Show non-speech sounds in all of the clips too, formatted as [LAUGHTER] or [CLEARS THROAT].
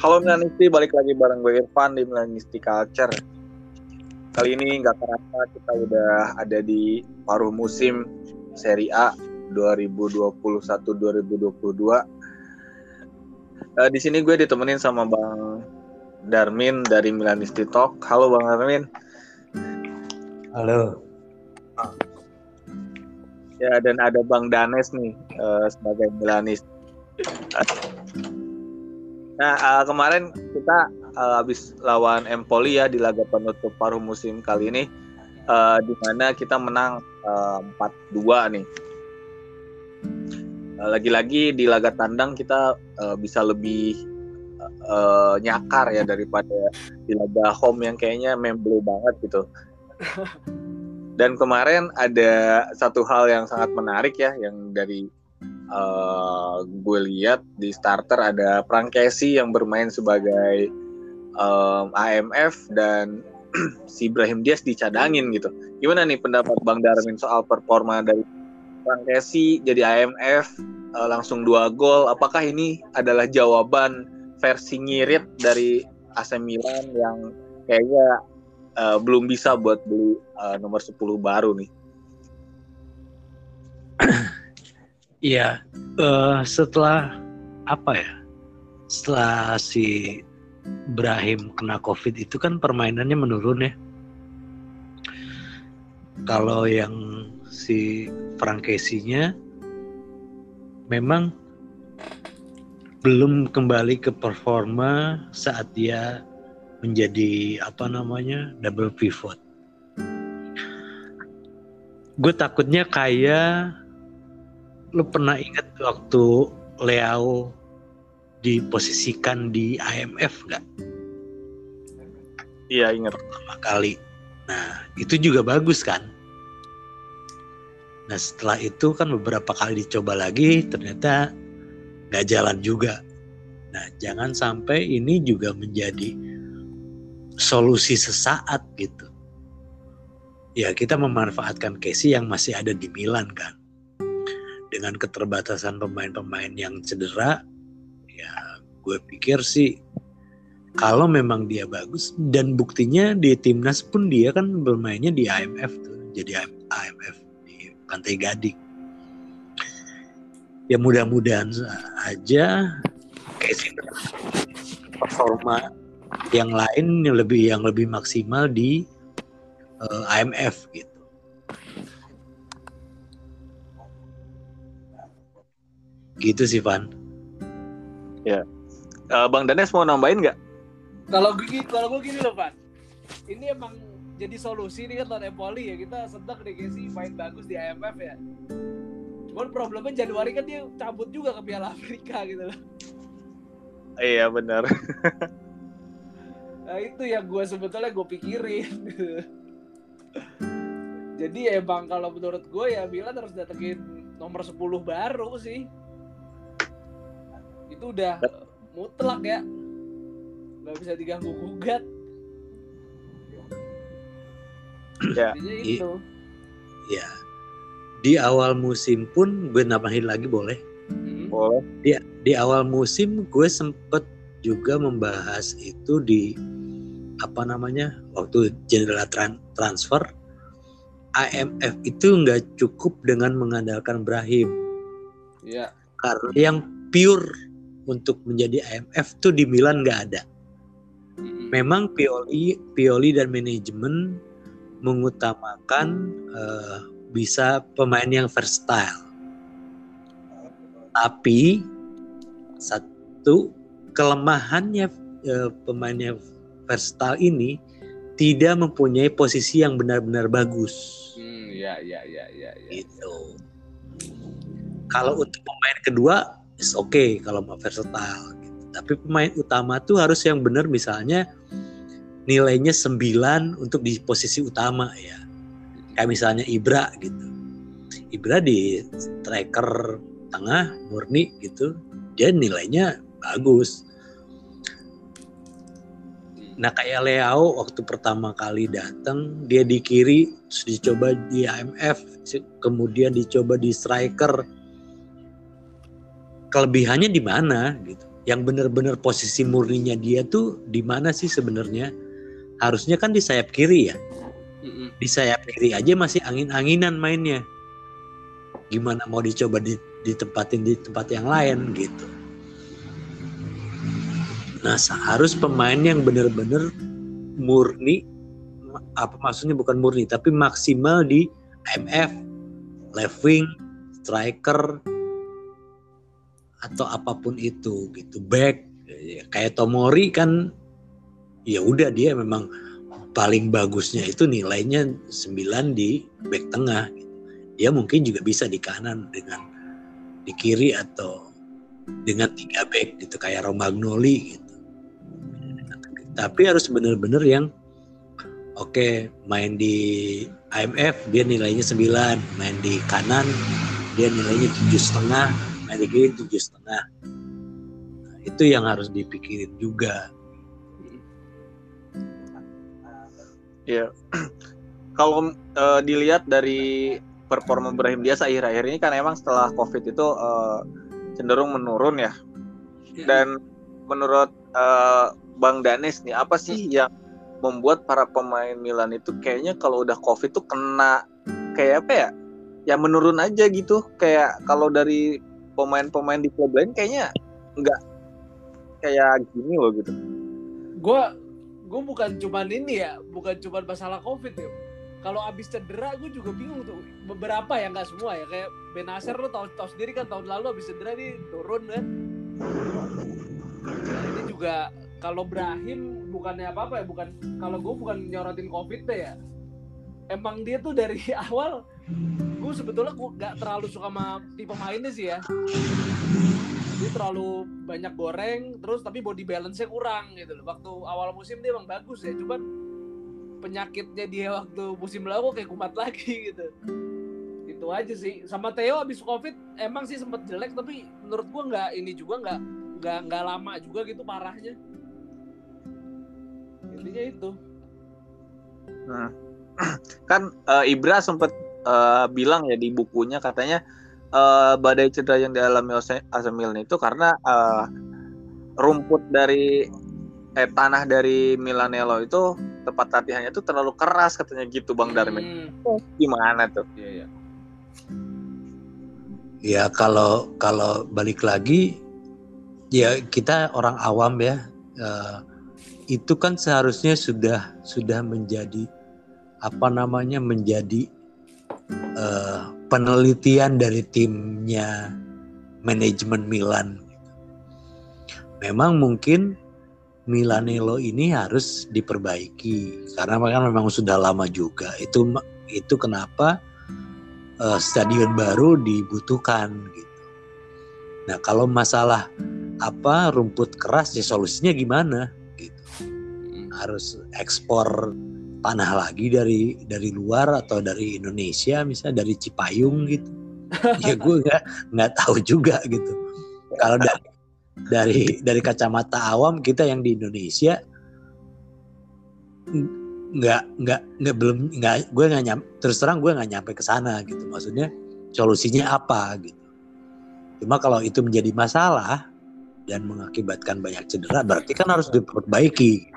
Halo Milanisti, balik lagi bareng gue Irfan di Milanisti Culture. Kali ini nggak terasa kita udah ada di paruh musim Serie A 2021-2022. Uh, di sini gue ditemenin sama Bang Darmin dari Milanisti Talk. Halo Bang Darmin. Halo. Ya dan ada Bang Danes nih uh, sebagai Milanis. Nah uh, kemarin kita uh, habis lawan Empoli ya di laga penutup paruh musim kali ini, uh, di mana kita menang uh, 4-2 nih. Uh, lagi-lagi di laga tandang kita uh, bisa lebih uh, nyakar ya daripada di laga home yang kayaknya memble banget gitu. [LAUGHS] Dan kemarin ada satu hal yang sangat menarik ya, yang dari uh, gue lihat di starter ada Prankesi yang bermain sebagai um, AMF dan [CLEARS THROAT] si Ibrahim Diaz dicadangin gitu. Gimana nih pendapat Bang Darmin soal performa dari Prankesi jadi AMF uh, langsung dua gol? Apakah ini adalah jawaban versi ngirit dari AC Milan yang kayaknya uh, belum bisa buat beli uh, nomor 10 baru nih. [CLEARS THROAT] Iya, uh, setelah apa ya? Setelah si Ibrahim kena COVID itu kan permainannya menurun ya. Kalau yang si Frankesinya memang belum kembali ke performa saat dia menjadi apa namanya double pivot. Gue takutnya kayak lu pernah ingat waktu Leo diposisikan di IMF nggak? Iya ingat pertama kali. Nah itu juga bagus kan. Nah setelah itu kan beberapa kali dicoba lagi ternyata nggak jalan juga. Nah jangan sampai ini juga menjadi solusi sesaat gitu. Ya kita memanfaatkan Casey yang masih ada di Milan kan. Dengan keterbatasan pemain-pemain yang cedera, ya gue pikir sih kalau memang dia bagus dan buktinya di timnas pun dia kan bermainnya di IMF tuh, jadi IMF di Pantai Gading. Ya mudah-mudahan aja Casey performa yang lain yang lebih yang lebih maksimal di uh, IMF gitu. Gitu sih Van. Ya. Uh, Bang Danes mau nambahin nggak? Kalau gue kalau gue gini loh Van. Ini emang jadi solusi nih kan lawan Empoli ya kita sedang deh sih main bagus di IMF ya. Cuman problemnya Januari kan dia cabut juga ke Piala Afrika gitu loh. Iya benar. [LAUGHS] nah itu yang gue sebetulnya gue pikirin [LAUGHS] jadi emang kalau menurut gue ya Milan harus datengin nomor 10 baru sih itu udah mutlak ya. Nggak bisa diganggu gugat. Ya. Itu. ya. Di awal musim pun gue nambahin lagi boleh. Hmm. boleh. Di di awal musim gue sempet juga membahas itu di apa namanya waktu jendela transfer IMF itu nggak cukup dengan mengandalkan Brahim. Ya. Karena yang pure untuk menjadi IMF tuh di Milan nggak ada. Memang Pioli, Pioli dan manajemen mengutamakan uh, bisa pemain yang versatile. Tapi satu kelemahannya uh, pemainnya versatile ini tidak mempunyai posisi yang benar-benar bagus. Hmm, ya, ya, ya, ya, ya. Gitu. Kalau untuk pemain kedua, is oke okay kalau mau versatile. Gitu. Tapi pemain utama tuh harus yang benar misalnya nilainya 9 untuk di posisi utama ya. Kayak misalnya Ibra gitu. Ibra di striker tengah murni gitu. Dia nilainya bagus Nah kayak Leo waktu pertama kali datang dia di kiri terus dicoba di IMF kemudian dicoba di striker kelebihannya di mana gitu. Yang benar-benar posisi murninya dia tuh di mana sih sebenarnya? Harusnya kan di sayap kiri ya? Di sayap kiri aja masih angin-anginan mainnya. Gimana mau dicoba di, ditempatin di tempat yang lain gitu. Nah harus pemain yang benar-benar murni apa maksudnya bukan murni tapi maksimal di IMF left wing striker atau apa pun itu gitu. Back Ya, kayak Tomori kan ya udah dia memang paling bagusnya itu nilainya 9 di back tengah gitu. dia mungkin juga bisa di kanan dengan di kiri atau dengan tiga back gitu. Kayak Romagnoli gitu. Tapi harus benar-benar yang oke main di IMF dia nilainya 9 main di kanan dia nilainya tujuh setengah kiri tujuh setengah Nah, itu yang harus dipikirin juga Iya. Kalau eh, dilihat dari performa Brahim Diaz akhir-akhir ini kan emang setelah COVID itu eh, cenderung menurun ya. Dan menurut eh, Bang Danes nih, apa sih yang membuat para pemain Milan itu kayaknya kalau udah COVID tuh kena kayak apa ya? Ya menurun aja gitu. Kayak kalau dari pemain-pemain di klub lain kayaknya nggak kayak gini loh gitu. gue gue bukan cuman ini ya bukan cuman masalah covid ya. Kalau abis cedera gue juga bingung tuh. Beberapa ya nggak semua ya. Kayak Benacer lo tau, tau sendiri kan tahun lalu abis cedera nih turun kan. Nah, ini juga kalau Brahim bukannya apa apa ya bukan kalau gue bukan nyorotin covid deh ya emang dia tuh dari [LAUGHS] awal gue sebetulnya gue nggak terlalu suka sama tipe mainnya sih ya dia terlalu banyak goreng terus tapi body balance-nya kurang gitu loh. Waktu awal musim dia emang bagus ya, cuman penyakitnya dia waktu musim lalu kayak kumat lagi [LAUGHS] gitu. Itu aja sih. Sama Theo abis Covid emang sih sempet jelek tapi menurut gua nggak ini juga nggak nggak nggak lama juga gitu parahnya. Intinya itu. Nah, kan eh, Ibra sempat eh, bilang ya di bukunya katanya eh, badai cedera yang dialami AC Milan itu karena eh, rumput dari eh tanah dari Milanello itu tempat latihannya itu terlalu keras katanya gitu Bang Darmin. Hmm, Gimana tuh? iya, iya. ya kalau kalau balik lagi ya kita orang awam ya eh, itu kan seharusnya sudah sudah menjadi apa namanya menjadi eh, penelitian dari timnya manajemen Milan. Memang mungkin Milanello ini harus diperbaiki karena kan memang sudah lama juga. Itu itu kenapa eh, stadion baru dibutuhkan gitu. Nah, kalau masalah apa rumput keras ya solusinya gimana gitu. Harus ekspor tanah lagi dari dari luar atau dari Indonesia misalnya dari Cipayung gitu. [LAUGHS] ya gue nggak nggak tahu juga gitu. Kalau [LAUGHS] dari dari dari kacamata awam kita yang di Indonesia nggak nggak nggak belum nggak gue nggak nyam terus terang gue nggak nyampe ke sana gitu maksudnya solusinya apa gitu cuma kalau itu menjadi masalah dan mengakibatkan banyak cedera berarti kan harus diperbaiki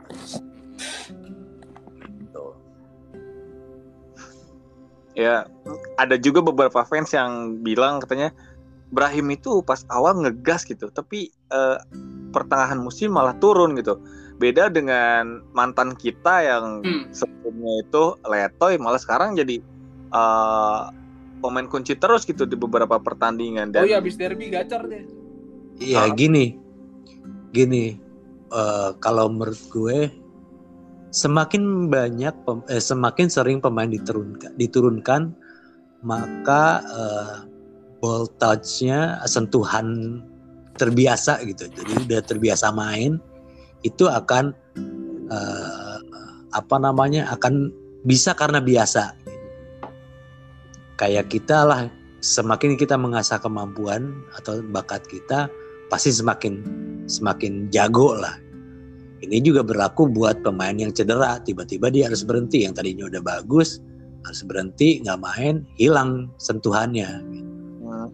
Ya, ada juga beberapa fans yang bilang katanya Brahim itu pas awal ngegas gitu, tapi eh, pertengahan musim malah turun gitu. Beda dengan mantan kita yang Hmm. sebelumnya itu letoy, malah sekarang jadi eh, pemain kunci terus gitu di beberapa pertandingan Oh dan iya abis derby gacor deh. Iya Ah. gini, gini. eh, kalau menurut gue, semakin banyak, eh, semakin sering pemain diturunkan, diturunkan, maka eh, ball touch-nya, sentuhan terbiasa gitu. Jadi udah terbiasa main, itu akan eh, apa namanya? Akan bisa karena biasa. Kayak kita lah, semakin kita mengasah kemampuan atau bakat kita, pasti semakin semakin jago lah. Ini juga berlaku buat pemain yang cedera, tiba-tiba dia harus berhenti yang tadinya udah bagus, harus berhenti nggak main, hilang sentuhannya. Hmm,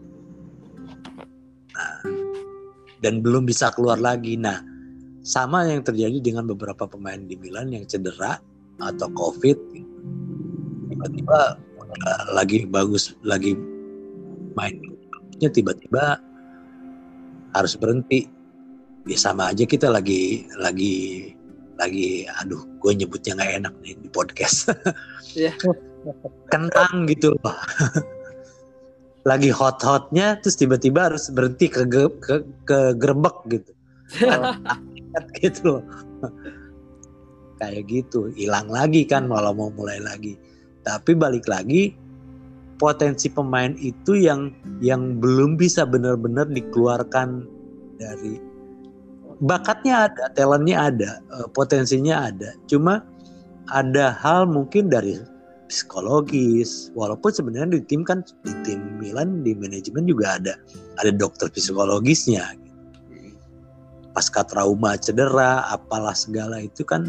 dan belum bisa keluar lagi. Nah, sama yang terjadi dengan beberapa pemain di Milan yang cedera atau COVID, tiba-tiba uh, lagi bagus, lagi mainnya tiba-tiba harus berhenti. Ya sama aja kita lagi lagi lagi, aduh, gue nyebutnya nggak enak nih di podcast. Iya. [LAUGHS] Kentang gitu loh. [LAUGHS] lagi hot-hotnya terus tiba-tiba harus berhenti ke ke, ke, ke gerbek gitu [LAUGHS] gitu loh kayak gitu hilang lagi kan malah mau mulai lagi tapi balik lagi potensi pemain itu yang yang belum bisa benar-benar dikeluarkan dari bakatnya ada talentnya ada eh, potensinya ada. Cuma ada hal mungkin dari psikologis walaupun sebenarnya di tim kan di tim Milan di manajemen juga ada ada dokter psikologisnya. Pasca trauma cedera apalah segala itu kan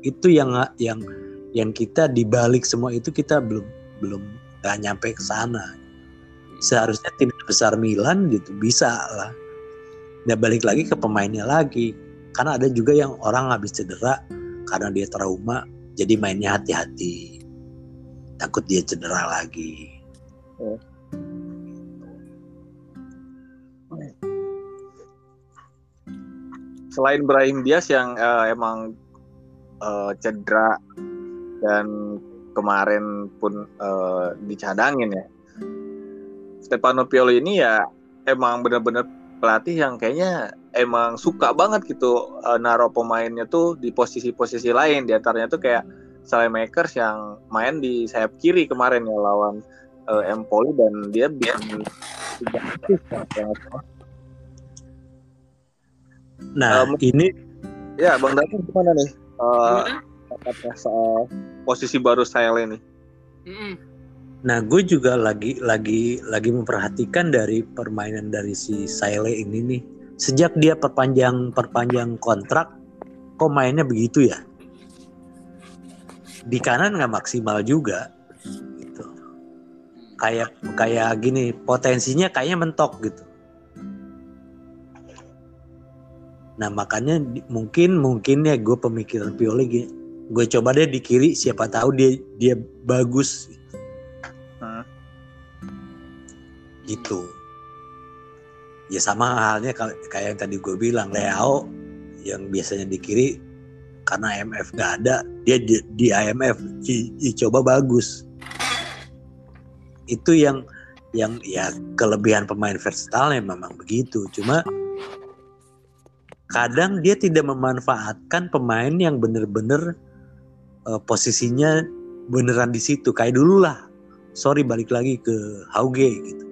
itu yang yang yang kita dibalik semua itu kita belum belum nggak nyampe ke sana. Seharusnya tim besar Milan gitu bisa lah nah balik lagi ke pemainnya lagi. Karena ada juga yang orang habis cedera karena dia trauma jadi mainnya hati-hati. Takut dia cedera lagi. Selain Brahim Diaz yang eh, emang eh, cedera dan kemarin pun eh, dicadangin ya. Stefano Pioli ini ya emang benar-benar pelatih yang kayaknya emang suka banget gitu eh, naruh pemainnya tuh di posisi-posisi lain di antaranya tuh kayak Makers yang main di sayap kiri kemarin ya lawan eh, Empoli dan dia bikin tiga assist, ya. [LAUGHS] nah Um, ini Ya, Bang Dani gimana nih? Eh, Gimana? pendapatnya soal posisi baru saya ini. Mm-mm. Nah, gue juga lagi lagi lagi memperhatikan dari permainan dari si Saile ini nih. Sejak dia perpanjang perpanjang kontrak, kok mainnya begitu ya? Di kanan nggak maksimal juga, gitu. Kayak kayak gini, potensinya kayaknya mentok gitu. Nah makanya mungkin mungkin ya gue pemikiran Pioli gue coba deh di kiri siapa tahu dia dia bagus gitu. Ya sama halnya kayak yang tadi gue bilang Leo yang biasanya di kiri karena IMF gak ada dia di, di IMF di- dicoba bagus. Itu yang yang ya kelebihan pemain versatile memang begitu. Cuma kadang dia tidak memanfaatkan pemain yang bener-bener eh, posisinya beneran di situ. Kayak dulu lah. Sorry balik lagi ke Hauge gitu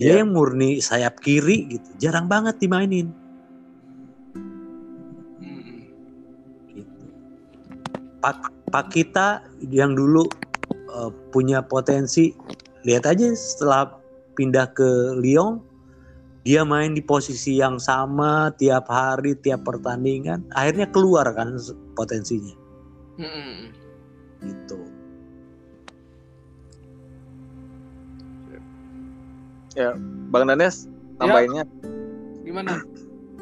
dia Iya. yang murni sayap kiri gitu jarang banget dimainin gitu. Pak Pak kita yang dulu eh, punya potensi lihat aja setelah pindah ke Lyon dia main di posisi yang sama tiap hari tiap pertandingan akhirnya keluar kan potensinya Mm-mm. gitu Bang Danes tambahinnya Gimana?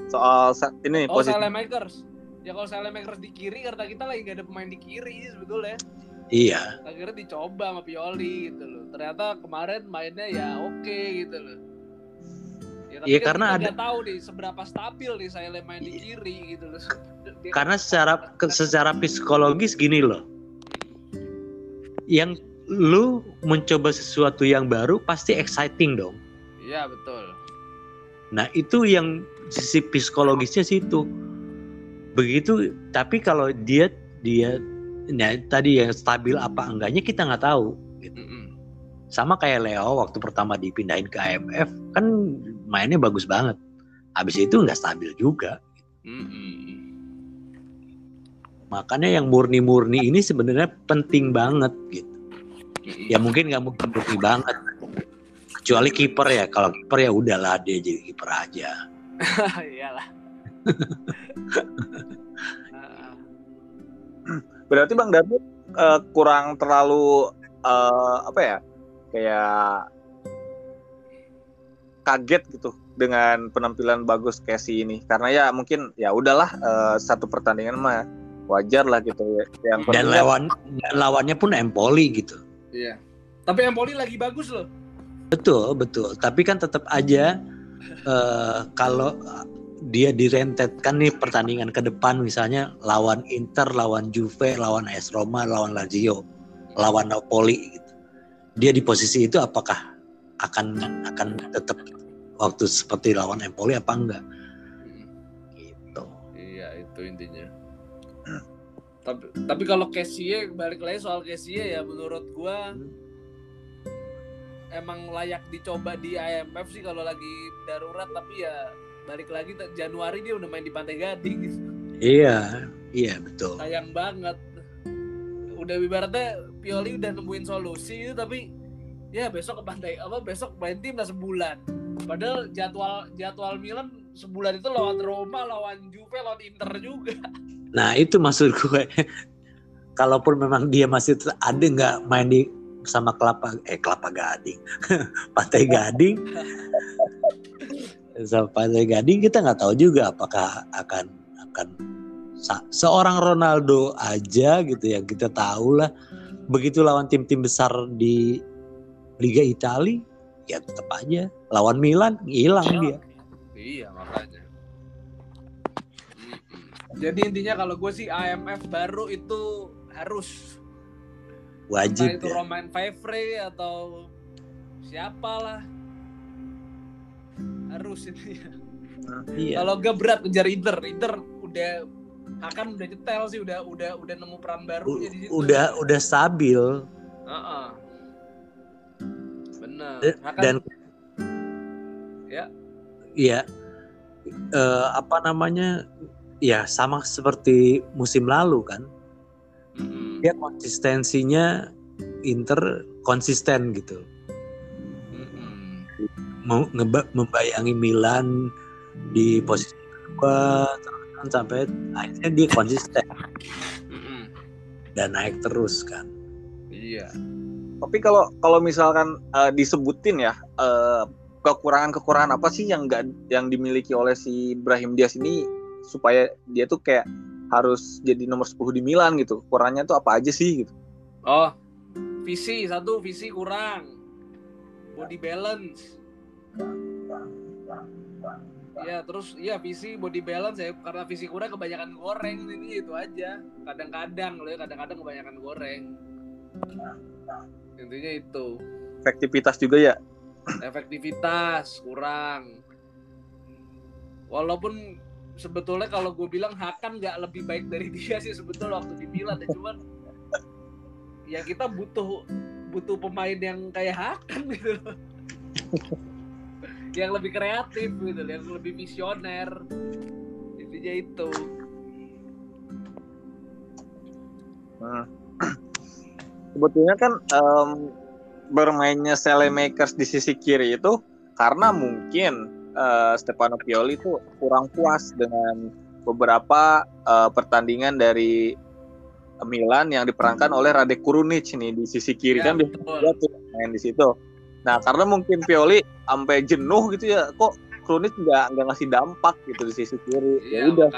soal ini Oh, posisi Makers. Ya kalau Makers di kiri karena kita lagi gak ada pemain di kiri sih sebetulnya. iya Akhirnya dicoba sama Pioli gitu loh. Ternyata kemarin mainnya ya oke gitu loh. Ya, tapi Iya, kan karena kita ada- tahu nih seberapa stabil nih saya main di kiri gitu loh. Dia- karena secara secara psikologis gini loh yang lu mencoba sesuatu yang baru pasti exciting dong Iya betul. Nah itu yang sisi psikologisnya situ. Begitu, tapi kalau dia dia nah, tadi yang stabil apa enggaknya kita nggak tahu. Gitu. Mm-mm. Sama kayak Leo waktu pertama dipindahin ke AMF kan mainnya bagus banget. Habis itu nggak stabil juga. Mm-mm. Makanya yang murni-murni ini sebenarnya penting banget gitu. Ya mungkin nggak mungkin murni banget. Kecuali kiper ya. Kalau kiper ya udahlah dia jadi kiper aja. [LAUGHS] Iyalah. Ah, [LAUGHS] berarti Bang David eh, kurang terlalu eh, apa ya kayak kaget gitu dengan penampilan bagus Casey ini karena ya mungkin ya udahlah eh, satu pertandingan mah wajar lah gitu ya. Yang dan lawan dan lawannya pun Empoli gitu Iya. Tapi Empoli lagi bagus loh. betul betul tapi kan tetap aja eh, kalau dia direntetkan nih pertandingan ke depan misalnya lawan Inter lawan Juve lawan AS Roma lawan Lazio lawan Napoli gitu dia di posisi itu apakah akan akan tetap waktu seperti lawan Empoli apa enggak gitu Iya itu intinya. Tapi tapi kalau Kessie balik lagi soal Kessie ya menurut gua emang layak dicoba di IMF sih kalau lagi darurat tapi ya balik lagi Januari dia udah main di Pantai Gading. Gitu. iya iya betul. Sayang banget. Udah ibaratnya Pioli udah nemuin solusi itu tapi ya besok ke pantai apa besok main timnas sebulan. Padahal jadwal jadwal Milan sebulan itu lawan Roma lawan Juve lawan Inter juga [LAUGHS] Nah itu maksud gue. [LAUGHS] Kalaupun memang dia masih ada nggak main di sama kelapa eh kelapa gading, [LAUGHS] pantai gading, [LAUGHS] sama pantai gading kita nggak tahu juga apakah akan akan seorang Ronaldo aja gitu yang kita tahu lah begitu lawan tim-tim besar di Liga Italia ya tetap aja. Lawan Milan hilang dia. iya jadi intinya kalau gue sih IMF baru itu harus entah Wajib itu ya. Romain Favre atau siapalah harus itu ya. Iya. Kalau gak berat ngejar Inter, Inter udah akan udah nyetel sih, udah udah udah nemu peran barunya di situ. Udah udah stabil Heeh. Benar. Dan- Hakan, dan Ya. Iya. Eh, apa namanya? Ya sama seperti musim lalu kan. Mm-mm. Dia konsistensinya Inter konsisten gitu. Ngeba- membayangi Milan di posisi kedua terus sampai akhirnya dia konsisten Mm-mm. dan naik terus kan. Iya. Tapi kalau kalau misalkan eh, disebutin ya eh, kekurangan-kekurangan apa sih yang nggak yang dimiliki oleh si Ibrahim Diaz ini supaya dia tuh kayak harus jadi nomor 10 di Milan gitu. Kurangnya tuh apa aja sih gitu. Oh, visi satu visi kurang, body balance. Ya terus ya visi body balance ya karena visi kurang kebanyakan goreng ini itu aja. Kadang-kadang loh ya kadang-kadang kebanyakan goreng. Intinya itu Efektivitas juga ya. efektivitas kurang. Walaupun sebetulnya kalau gue bilang Hakan nggak lebih baik dari dia sih sebetulnya waktu di Milan ya cuman ya kita butuh butuh pemain yang kayak Hakan gitu yang lebih kreatif gitu yang lebih visioner. Intinya itu. Hmm. Sebetulnya kan em, bermainnya Makers di sisi kiri itu karena mungkin eh, Stefano Pioli itu kurang puas dengan beberapa eh, pertandingan dari Milan yang diperankan oleh Radek Kurunic nih di sisi kiri Ya, kan dia tuh main di situ. Nah karena mungkin Pioli sampai jenuh gitu ya, kok Krunic nggak nggak ngasih dampak gitu di sisi kiri. iya ya udah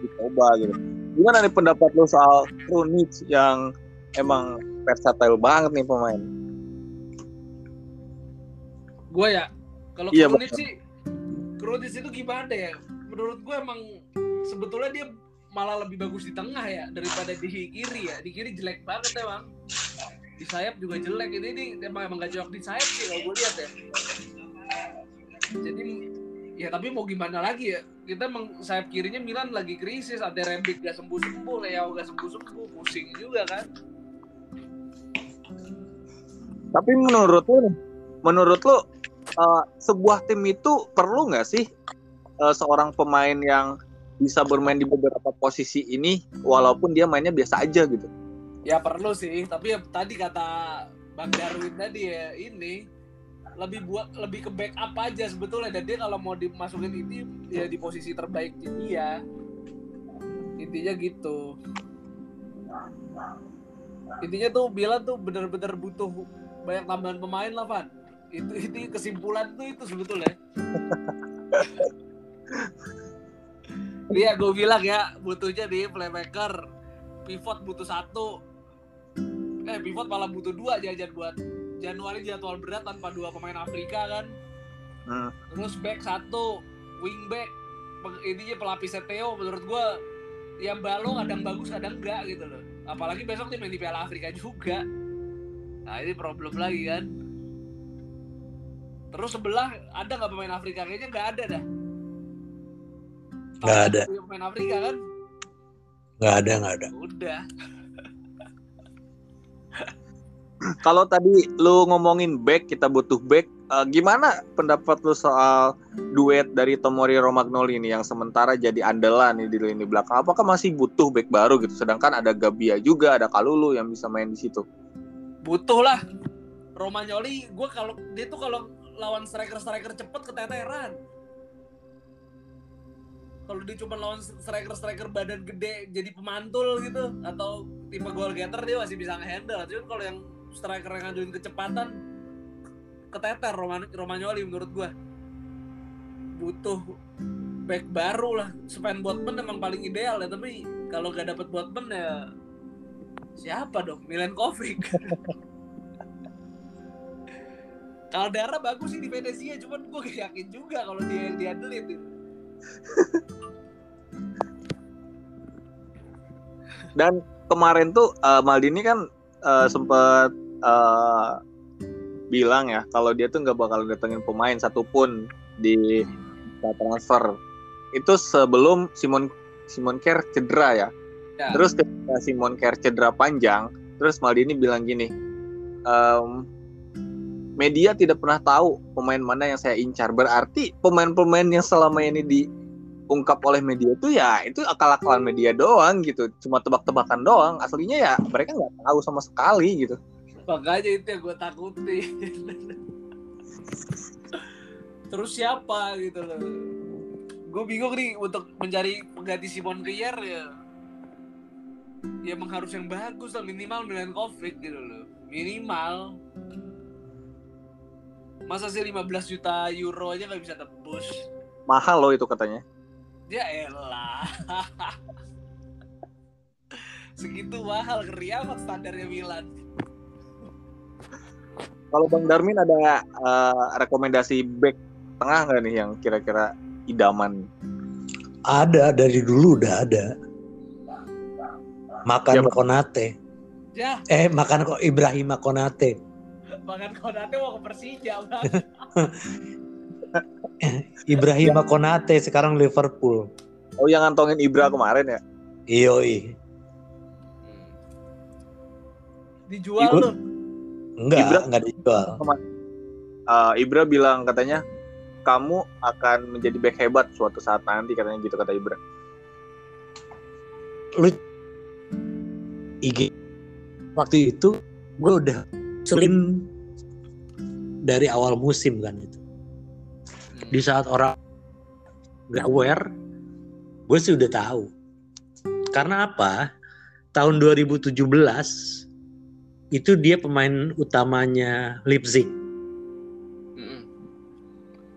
dicoba gitu. Gimana nih pendapat lo soal Krunic yang emang versatile banget nih pemain? gue ya kalau Iya, Krunic sih Krunic itu gimana ya? Menurut gue emang sebetulnya dia malah lebih bagus di tengah ya daripada di kiri ya. Di kiri jelek banget emang. Di sayap juga jelek. Ini ini emang emang gak cocok di sayap sih kalau gue lihat ya. Jadi ya tapi mau gimana lagi ya? Kita emang sayap kirinya Milan lagi krisis. Ada Rembik gak sembuh sembuh Leo gak sembuh sembuh pusing juga kan. Tapi menurut nih, menurut lo eh, sebuah tim itu perlu nggak sih eh, seorang pemain yang bisa bermain di beberapa posisi ini walaupun dia mainnya biasa aja gitu? Ya perlu sih, tapi ya tadi kata Bang Darwin tadi ya ini lebih buat lebih ke backup aja sebetulnya. Dan dia kalau mau dimasukin ini ya di posisi terbaiknya dia intinya gitu. Intinya tuh Bila tuh bener-bener butuh banyak tambahan pemain lah Van itu itu kesimpulan tuh itu sebetulnya. [LAUGHS] Iya, gue bilang ya, butuhnya nih playmaker, pivot butuh satu, eh pivot malah butuh dua jajan buat Januari jadwal berat tanpa dua pemain Afrika kan, Hmm. terus back satu, wing back, peng- ininya pelapis Theo menurut gue yang balo kadang bagus kadang enggak gitu loh, apalagi besok dia main di Piala Afrika juga, nah ini problem lagi kan. Terus sebelah ada nggak pemain Afrika? Kayaknya nggak ada dah. Nggak ada. Punya Pemain Afrika kan? nggak ada nggak ada Udah. [LAUGHS] Kalau tadi lu ngomongin back, kita butuh back. eh, gimana pendapat lu soal duet dari Tomori Romagnoli ini yang sementara jadi andalan nih di lini belakang? Apakah masih butuh back baru gitu? Sedangkan ada Gabia juga, ada Kalulu yang bisa main di situ. Butuh lah. Romagnoli, gue kalau dia tuh kalau lawan striker-striker cepet keteteran. Kalau dia cuma lawan striker-striker badan gede jadi pemantul gitu atau tipe goal getter dia masih bisa nge-handle. Cuman kalau yang striker yang ngajuin kecepatan keteter Roman Romagnoli menurut gue. Butuh back baru lah. Sven Botman emang paling ideal ya, tapi kalau gak dapet Botman ya siapa dong? Milenkovic. [LAUGHS] Caldera bagus sih di Venezia, cuman gue gak yakin juga kalau dia yang diandelin gitu. [LAUGHS] Dan kemarin tuh eh, Maldini kan eh, sempet eh, bilang ya kalau dia tuh nggak bakal datengin pemain satupun di saat transfer. Itu sebelum Simon Simon Kerr cedera ya. Ya. Terus ketika Simon Kerr cedera panjang, terus Maldini bilang gini, "Em, media tidak pernah tahu pemain mana yang saya incar. Berarti pemain-pemain yang selama ini diungkap oleh media itu ya itu akal-akalan media doang gitu, cuma tebak-tebakan doang. Aslinya ya mereka nggak tahu sama sekali gitu. Makanya itu yang gue takutin. Terus siapa gitu loh. Gue bingung nih untuk mencari pengganti Simon Kier ya. Ya emang harus yang bagus lah minimal Milenkovic gitu loh. Minimal. Masa sih 15 juta euro aja gak bisa tebus? Mahal loh itu katanya. Ya elah. Segitu mahal ngeri amat standarnya Milan. Kalau Bang Darmin ada eh, rekomendasi back tengah nggak nih yang kira-kira idaman? ada dari dulu udah ada makan Ya, Konate Ya, eh makan kok Ibrahim Konate bahkan Konate mau ke Persija, Bang. [LAUGHS] Ibrahim Konate sekarang Liverpool Oh yang ngantongin Ibra kemarin ya? Iyoi Dijual Ibu- loh. enggak Ibra- enggak dijual Eh, Ibra bilang katanya kamu akan menjadi back hebat suatu saat nanti katanya gitu kata Ibra. lu IG waktu itu gue udah sering dari awal musim kan itu di saat orang nggak aware gue sih udah tahu. Karena apa? Tahun 2017 itu dia pemain utamanya Leipzig. Mm-mm.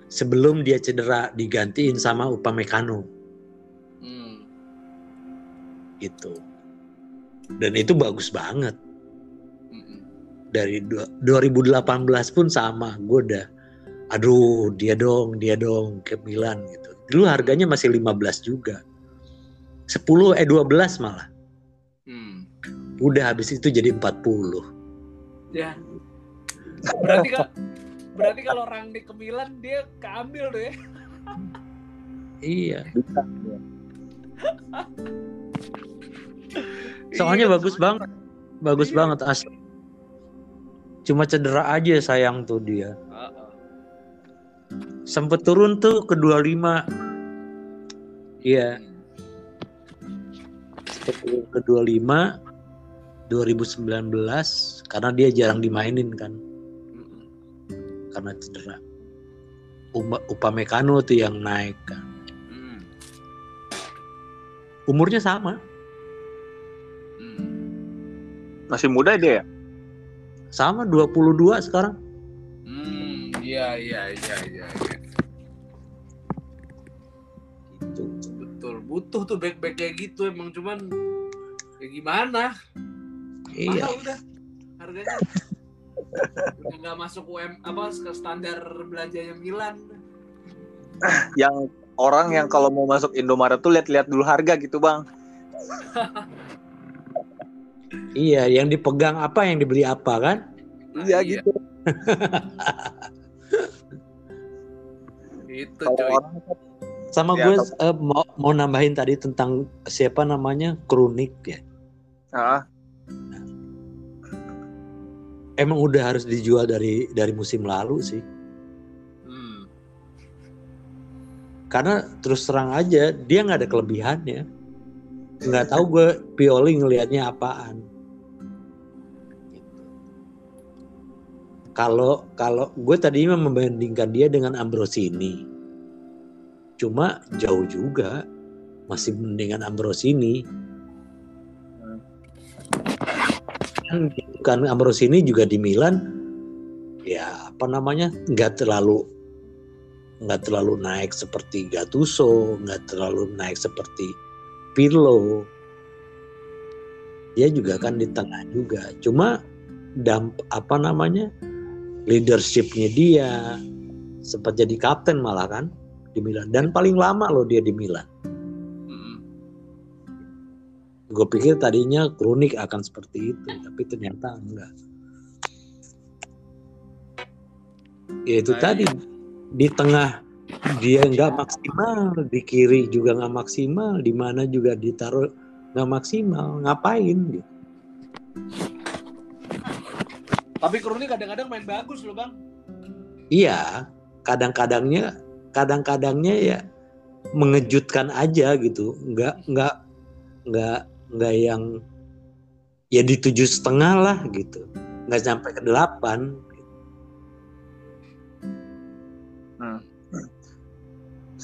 sebelum dia cedera digantiin sama Upamecano. Mm. gitu. Dan itu bagus banget. Dari dua- 2018 pun sama gue udah aduh dia dong dia dong ke Milan gitu dulu harganya masih 15 juga 10 eh 12 malah Mm. udah habis itu jadi 40 Ya. Berarti kan berarti kalau Rangnick ke Milan dia keambil ya. iya [LAUGHS] soalnya Iya, bagus banget bagus Iya. banget asli cuma cedera aja sayang tuh dia Heeh. sempet turun tuh ke 25 iya sempet turun ke 25 2019 karena dia jarang dimainin kan karena cedera Upamecano tuh yang naik kan Mm. umurnya sama Mm. Masih muda dia ya? Sama 22 sekarang Hmm, Iya iya iya iya. iya. gitu. Betul butuh tuh back-back kayak gitu emang cuman ya gimana? Iya. Mahal udah harganya. udah nggak masuk UM apa ke standar belanjanya Milan. Yang orang yang kalau mau masuk Indomaret tuh lihat-lihat dulu harga gitu bang. [LAUGHS] Iya, yang dipegang apa, yang dibeli apa kan? Nah, iya gitu. [LAUGHS] Itu cuy. orang Sama Ya, gue atau- eh, mau mau nambahin tadi tentang siapa namanya kronik ya. ah, Emang udah harus dijual dari dari musim lalu sih. Hmm. Karena terus terang aja dia nggak ada kelebihannya. Nggak tahu gue Pioli ngelihatnya apaan. Kalau kalau gue tadinya membandingkan dia dengan Ambrosini, cuma jauh juga masih mendingan Ambrosini. Kan, kan Ambrosini juga di Milan, ya apa namanya nggak terlalu nggak terlalu naik seperti Gattuso, nggak terlalu naik seperti Pirlo. Dia juga kan di tengah juga. Cuma damp apa namanya leadershipnya dia sempat jadi kapten malah kan di Milan dan paling lama loh dia di Milan. Hmm. Gue pikir tadinya kronik akan seperti itu, tapi ternyata enggak. Ya itu Nah, tadi di tengah dia nggak maksimal, di kiri juga nggak maksimal, di mana juga ditaruh nggak maksimal, ngapain gitu? Tapi Kruni kadang-kadang main bagus loh bang. Iya, kadang-kadangnya, kadang-kadangnya ya mengejutkan aja gitu, nggak nggak nggak nggak yang ya di tujuh setengah lah gitu, nggak sampai ke delapan.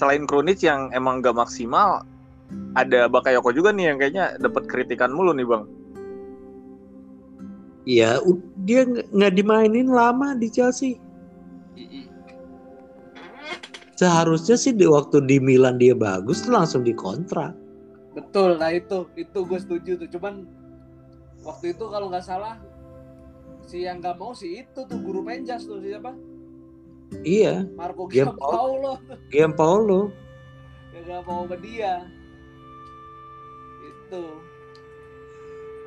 Selain Krunic yang emang gak maksimal, ada Bakayoko juga nih yang kayaknya dapat kritikan mulu nih bang. Ya u- dia nggak dimainin lama di Chelsea. Seharusnya sih di waktu di Milan dia bagus langsung dikontrak. Betul, nah itu itu gue setuju tuh. Cuman waktu itu kalau nggak salah si yang nggak mau si itu tuh guru penjas tuh siapa? Iya, Marco Giampaolo. [LAUGHS] Giampaolo Giampaolo. yang nggak mau sama dia. Itu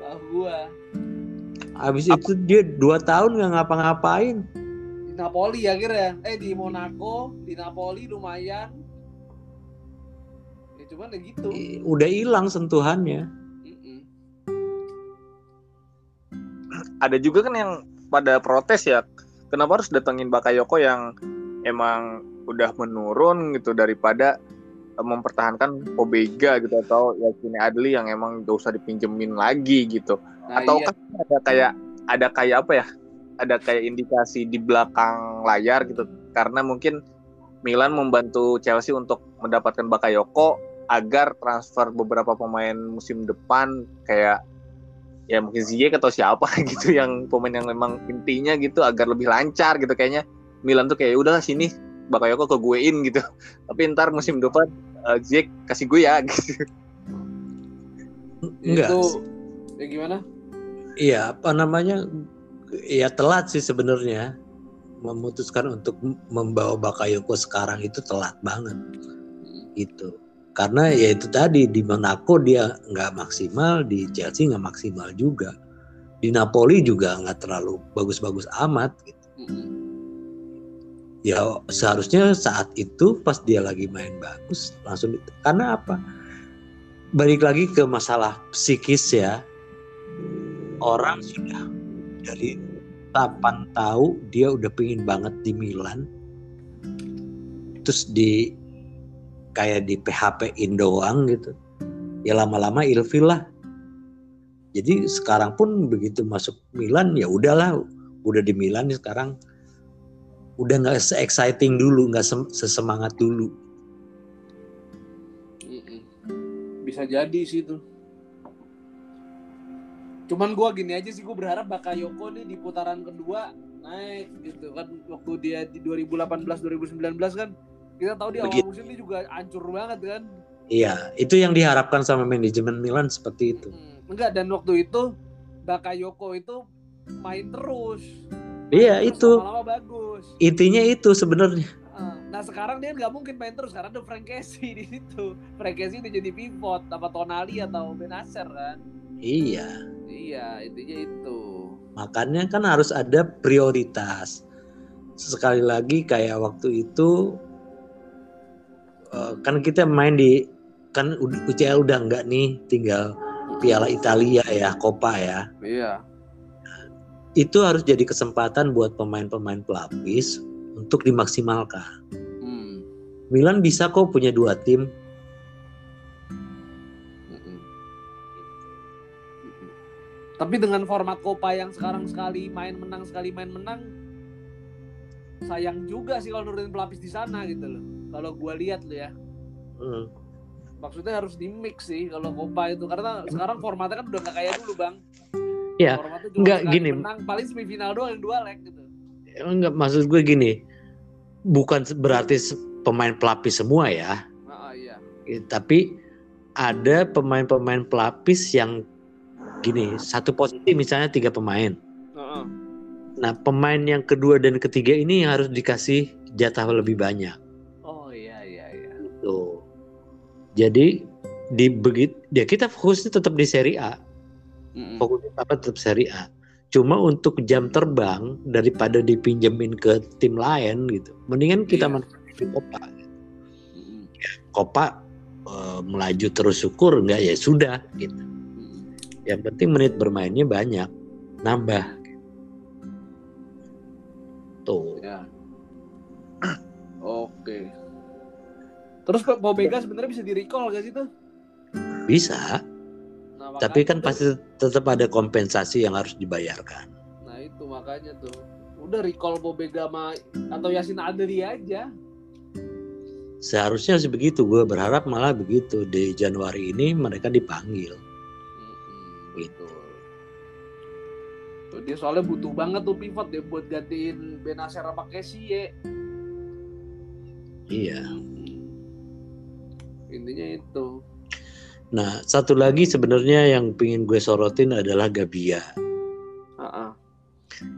tahu gua Habis itu dia dua tahun nggak ngapa-ngapain. di Napoli akhirnya. Eh di Monaco, di Napoli lumayan. Ya cuman ya gitu. Udah hilang sentuhannya. Ada juga kan yang pada protes ya, kenapa harus datengin Bakayoko yang emang udah menurun gitu daripada eh, mempertahankan Pobega gitu atau ya Kini Adli yang emang gak usah dipinjemin lagi gitu. Nah, atau iya. kan ada kayak ada kayak apa ya ada kayak indikasi di belakang layar gitu karena mungkin Milan membantu Chelsea untuk mendapatkan Bakayoko agar transfer beberapa pemain musim depan kayak ya mungkin Ziyech atau siapa [LAUGHS] gitu yang pemain yang memang intinya gitu agar lebih lancar gitu kayaknya Milan tuh kayak udah sini Bakayoko ke guein gitu [LAUGHS] tapi ntar musim depan uh, Ziyech kasih gue ya [LAUGHS] gitu Enggak. Itu ya gimana? Iya, apa namanya? Ya telat sih sebenarnya memutuskan untuk membawa Bakayoko sekarang itu telat banget gitu. Karena ya itu tadi di Monaco dia nggak maksimal, di Chelsea nggak maksimal juga, di Napoli juga nggak terlalu bagus-bagus amat. Gitu. Mm-mm. Ya seharusnya saat itu pas dia lagi main bagus langsung karena apa? Balik lagi ke masalah psikis ya. Orang sudah dari kapan tahu dia udah pengen banget di Milan. Terus di kayak di PHP in doang gitu. Ya lama-lama ilfil lah. Jadi sekarang pun begitu masuk Milan ya udahlah, udah di Milan sekarang udah nggak se-exciting dulu, nggak sem- sesemangat dulu. Bisa jadi sih itu. Cuman gua gini aja sih gua berharap Bakayoko nih di putaran kedua naik gitu kan waktu dia di 2018 2019 kan kita tahu di awal Begitu. musim ini juga hancur banget kan Iya, itu yang diharapkan sama manajemen Milan seperti itu. Hmm, enggak dan waktu itu Bakayoko itu main terus Iya, Terus itu lama-lama bagus intinya itu sebenarnya. Ah, nah sekarang dia nggak mungkin main terus karena ada Frank Casey di situ Frank Casey udah jadi pivot apa Tonali atau Benacer kan Iya, iya intinya itu makanya kan harus ada prioritas. Sekali lagi kayak waktu itu eh, kan kita main di kan UCL udah enggak nih, tinggal Piala Italia ya, Coppa ya. iya Itu harus jadi kesempatan buat pemain-pemain pelapis untuk dimaksimalkan. Hmm. Milan bisa kok punya dua tim. Tapi dengan format Copa yang sekarang sekali main menang sekali main menang, sayang juga sih kalau nurunin pelapis di sana gitu loh. Kalau gua lihat lo ya, Hmm. maksudnya harus di mix sih kalau Copa itu karena sekarang formatnya kan udah nggak kayak dulu bang. Ya, Formatnya cuma nggak, sekali gini. menang paling semifinal doang yang dua leg gitu. Enggak maksud gue gini. Bukan berarti pemain pelapis semua ya. Ah iya. Tapi ada pemain-pemain pelapis yang gini satu posisi misalnya tiga pemain. Nah pemain yang kedua dan ketiga ini harus dikasih jatah lebih banyak Oh iya iya iya. tuh jadi di begit ya kita fokusnya tetap di Serie A Mm-mm. fokusnya apa tetap Serie A cuma untuk jam terbang daripada dipinjemin ke tim lain gitu mendingan kita Iya. manfaatin Copa Mm-mm. Copa eh, melaju terus syukur enggak ya sudah gitu. Yang penting menit bermainnya banyak, nambah. Oke. Terus Pak Bobega sebenarnya bisa di recall gak sih tuh? Bisa, Nah, tapi kan tuh- pasti tetap ada kompensasi yang harus dibayarkan. Nah itu makanya tuh. Udah recall Bobega sama atau Yasin Adli aja. Seharusnya sih begitu, gue berharap malah begitu di Januari ini mereka dipanggil. Betul. Tuh, dia soalnya butuh banget tuh pivot dia buat gantiin Benacer sama Kessie. Iya. Intinya itu. Nah, satu lagi sebenarnya yang pengen gue sorotin adalah Gabia. Heeh.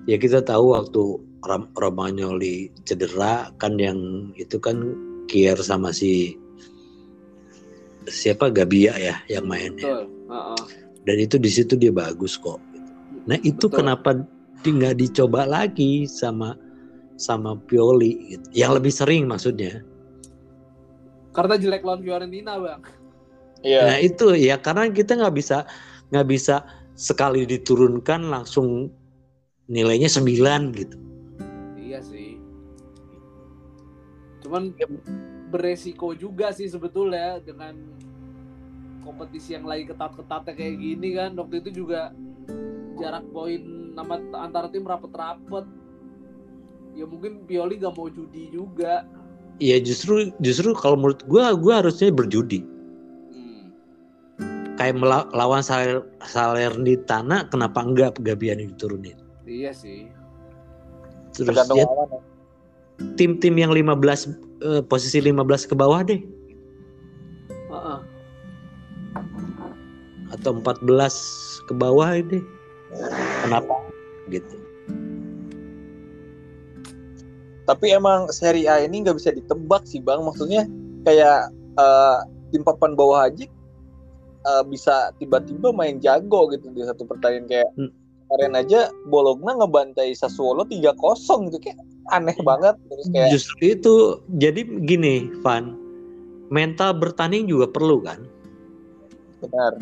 Ya kita tahu waktu Ram- Romagnoli cedera kan yang itu kan Kier sama si siapa Gabia ya yang mainnya. Betul. Heeh. dan itu di situ dia bagus kok. Nah itu Betul. kenapa nggak dicoba lagi sama sama Pioli gitu. Yang lebih sering maksudnya. Karena jelek lawan Fiorentina, Bang. Iya. Nah itu ya karena kita nggak bisa nggak bisa sekali diturunkan langsung nilainya 9 gitu. Iya sih. Cuman beresiko juga sih sebetulnya dengan kompetisi yang lagi ketat-ketatnya kayak gini kan. Waktu itu juga jarak poin nama antar tim rapet-rapet. Ya mungkin Pioli gak mau judi juga. Ya justru justru kalau menurut gua gua harusnya berjudi. Hmm. Kayak mela- lawan Saler Salernitana kenapa enggak Gabian diturunin? Iya sih. Terus Tergantung ya lawan ya. tim-tim yang 15 eh, posisi 15 ke bawah deh Heeh. atau 14 ke bawah deh. Kenapa gitu? Tapi emang Serie A ini nggak bisa ditebak sih bang. Maksudnya kayak eh, tim papan bawah aja eh, bisa tiba-tiba main jago gitu di satu pertandingan kayak Hmm. kemarin aja Bologna ngebantai Sassuolo 3-0 gitu kayak aneh banget terus kayak Justru itu jadi gini, Van. Mental bertanding juga perlu kan? benar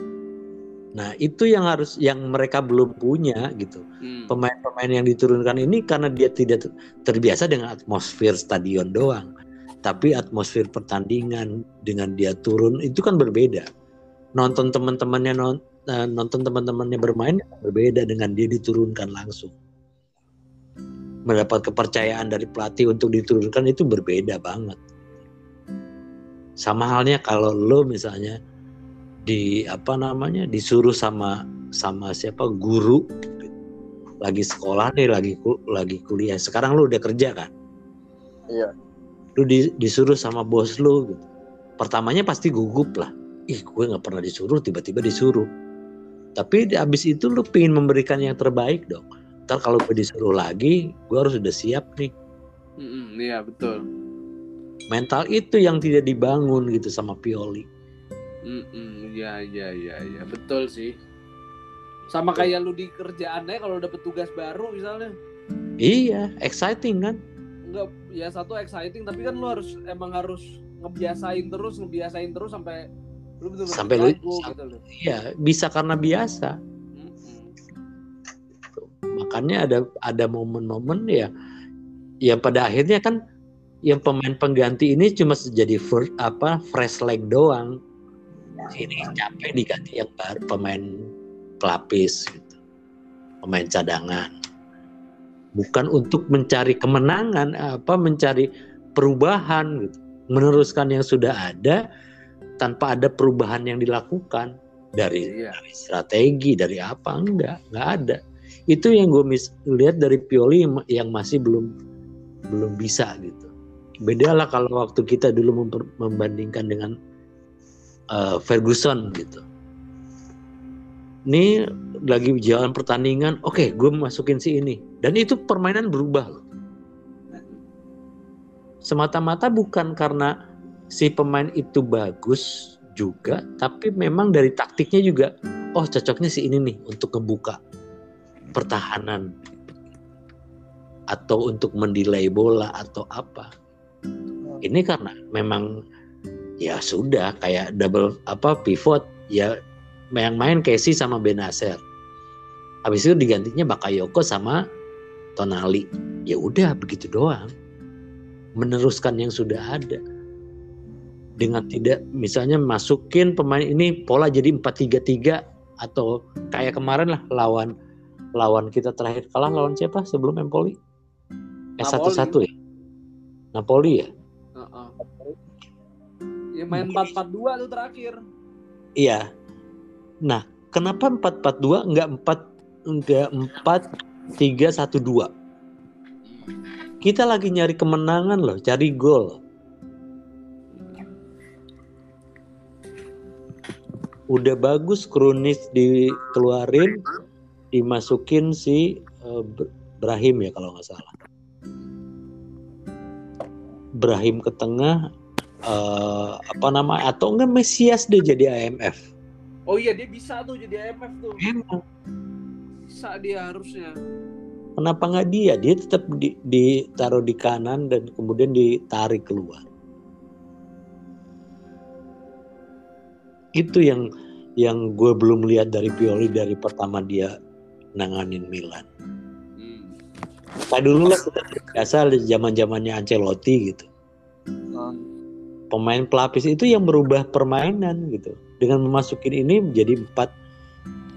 Nah, itu yang harus yang mereka belum punya gitu. Hmm. Pemain-pemain yang diturunkan ini karena dia tidak ter- terbiasa dengan atmosfer stadion doang. Tapi atmosfer pertandingan dengan dia turun itu kan berbeda. Nonton teman-temannya non- eh, nonton teman-temannya bermain berbeda dengan dia diturunkan langsung. Mendapat kepercayaan dari pelatih untuk diturunkan itu berbeda banget. Sama halnya kalau lo misalnya di apa namanya disuruh sama sama siapa guru lagi sekolah deh, lagi lagi kuliah. Sekarang lu udah kerja kan? Iya. Lu di- disuruh sama bos lu gitu. Pertamanya pasti gugup lah. Ih, gue nggak pernah disuruh, tiba-tiba disuruh. Tapi di- abis itu lu pengen memberikan yang terbaik dong. Ntar kalau gue disuruh lagi, gue harus udah siap nih. Mm-mm, Iya betul. Mental itu yang tidak dibangun gitu sama Pioli. Mm-mm, Iya iya iya iya betul sih. Sama kayak lu di kerjaannya kalau dapet tugas baru misalnya Iya, exciting kan? enggak ya satu exciting tapi kan lu harus emang harus ngebiasain terus ngebiasain terus sampai lu betul-betul Sampai lu- gitu loh. Iya, bisa karena biasa. Makanya ada ada momen-momen ya yang pada akhirnya kan yang pemain pengganti ini cuma jadi fir- apa fresh leg doang. Ini capek diganti yang baru pemain pelapis gitu. Pemain cadangan. Bukan untuk mencari kemenangan apa mencari perubahan gitu. Meneruskan yang sudah ada tanpa ada perubahan yang dilakukan dari Iya. dari strategi dari apa enggak enggak ada itu yang gue mis- lihat dari Pioli yang, masih belum belum bisa gitu beda lah kalau waktu kita dulu membandingkan dengan eh, Ferguson gitu. Ini lagi jalan pertandingan oke gue masukin si ini. Dan itu permainan berubah loh. Semata-mata bukan karena si pemain itu bagus juga, tapi memang dari taktiknya juga, oh cocoknya si ini nih untuk ngebuka pertahanan atau untuk mendelay bola atau apa. Ini karena memang ya sudah kayak double apa pivot ya yang main Casey sama Benacer. Habis itu digantinya Bakayoko sama Tonali. Ya udah begitu doang. Meneruskan yang sudah ada dengan tidak misalnya masukin pemain ini pola jadi 4-3-3 atau kayak kemarin lah lawan lawan kita terakhir kalah lawan siapa sebelum Empoli? S Napoli. 1-1 ya? Napoli ya? Ya main 4-4-2 tuh terakhir. Iya. Nah, kenapa 4-4-2 enggak 4 enggak 4-3-1-2? Kita lagi nyari kemenangan loh, cari gol. Udah bagus Kronis dikeluarin, dimasukin si Br- Brahim ya kalau nggak salah. Brahim ke tengah, eh, apa nama atau enggak Mesias dia jadi AMF. Oh iya dia bisa tuh jadi IMF tuh. Emang Bisa dia harusnya. kenapa nggak dia? Dia tetap di- ditaruh di kanan dan kemudian ditarik keluar. Itu yang yang gue belum lihat dari Pioli dari pertama dia nanganin Milan. Hmm. Kayak dulu lah kita biasa zaman zamannya Ancelotti gitu. Pemain pelapis itu yang berubah permainan gitu. Dengan memasukin ini menjadi empat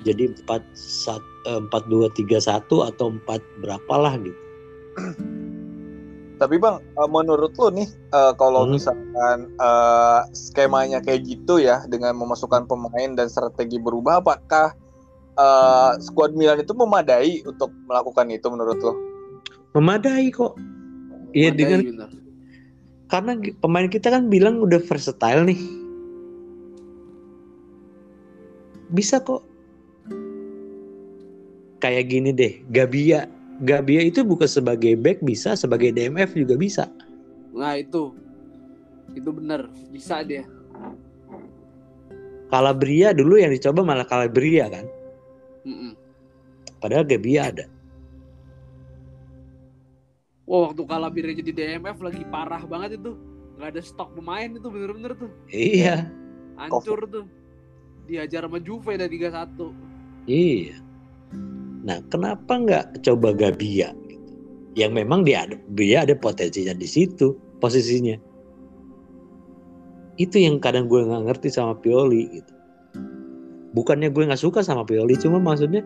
jadi empat eh, empat dua tiga satu atau empat berapalah gitu. Tapi bang, eh, menurut lu nih, eh, kalau Hmm. misalkan skemanya kayak gitu ya, dengan memasukkan pemain dan strategi berubah, apakah eh, skuad Milan itu memadai untuk melakukan itu menurut lo? Memadai kok. Iya dengan. Karena pemain kita kan bilang udah versatile nih. Bisa kok. Kayak gini deh, Gabia. Gabia itu bukan sebagai back bisa, sebagai DMF juga bisa. Nah itu. Itu bener. Bisa dia. Calabria dulu yang dicoba malah Calabria kan. Mm-mm. Padahal Gabia ada. Wah waktu Calabria jadi DMF lagi parah banget itu. Gak ada stok pemain itu bener-bener tuh. Iya, Hancur tuh. Diajar sama Juve dari 3-1. iya. Nah, kenapa nggak coba Gabia? gitu? Yang memang dia ada, dia ada potensinya di situ posisinya. Itu yang kadang gue nggak ngerti sama Pioli gitu. Bukannya gue nggak suka sama Pioli, cuma maksudnya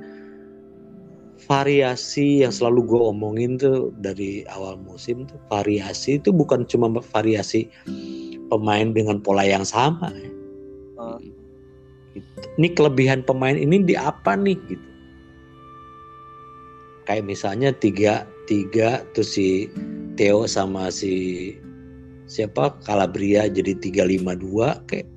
variasi yang selalu gue omongin tuh dari awal musim tuh variasi itu bukan cuma variasi pemain dengan pola yang sama. Hmm. Gitu. Ini kelebihan pemain ini di apa nih gitu. kayak misalnya tiga tiga terus si Theo sama si siapa Calabria jadi 352 kayak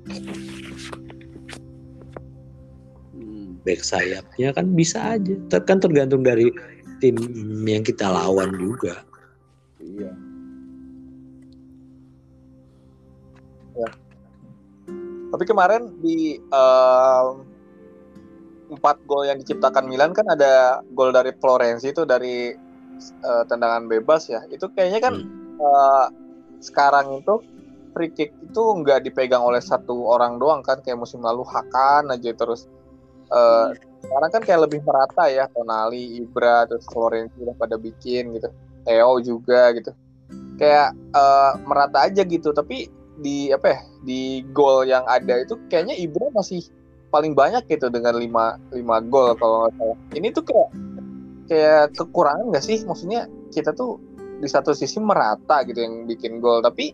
back sayapnya kan bisa aja. Ter- kan tergantung dari tim yang kita lawan juga. Iya. Tapi kemarin di em, empat gol yang diciptakan Milan kan ada gol dari Florenzi itu dari eh, tendangan bebas ya. Itu kayaknya kan eh, sekarang itu free kick itu nggak dipegang oleh satu orang doang kan. Kayak musim lalu Hakan aja terus eh, sekarang kan kayak lebih merata ya Tonali, Ibra, terus Florenzi udah pada bikin gitu. Theo juga gitu. Kayak eh, merata aja gitu tapi di apa ya di gol yang ada itu kayaknya Ibra masih paling banyak gitu dengan 5 lima gol kalau nggak salah. Ini tuh kayak kayak kekurangan nggak sih? Maksudnya kita tuh di satu sisi merata gitu yang bikin gol, tapi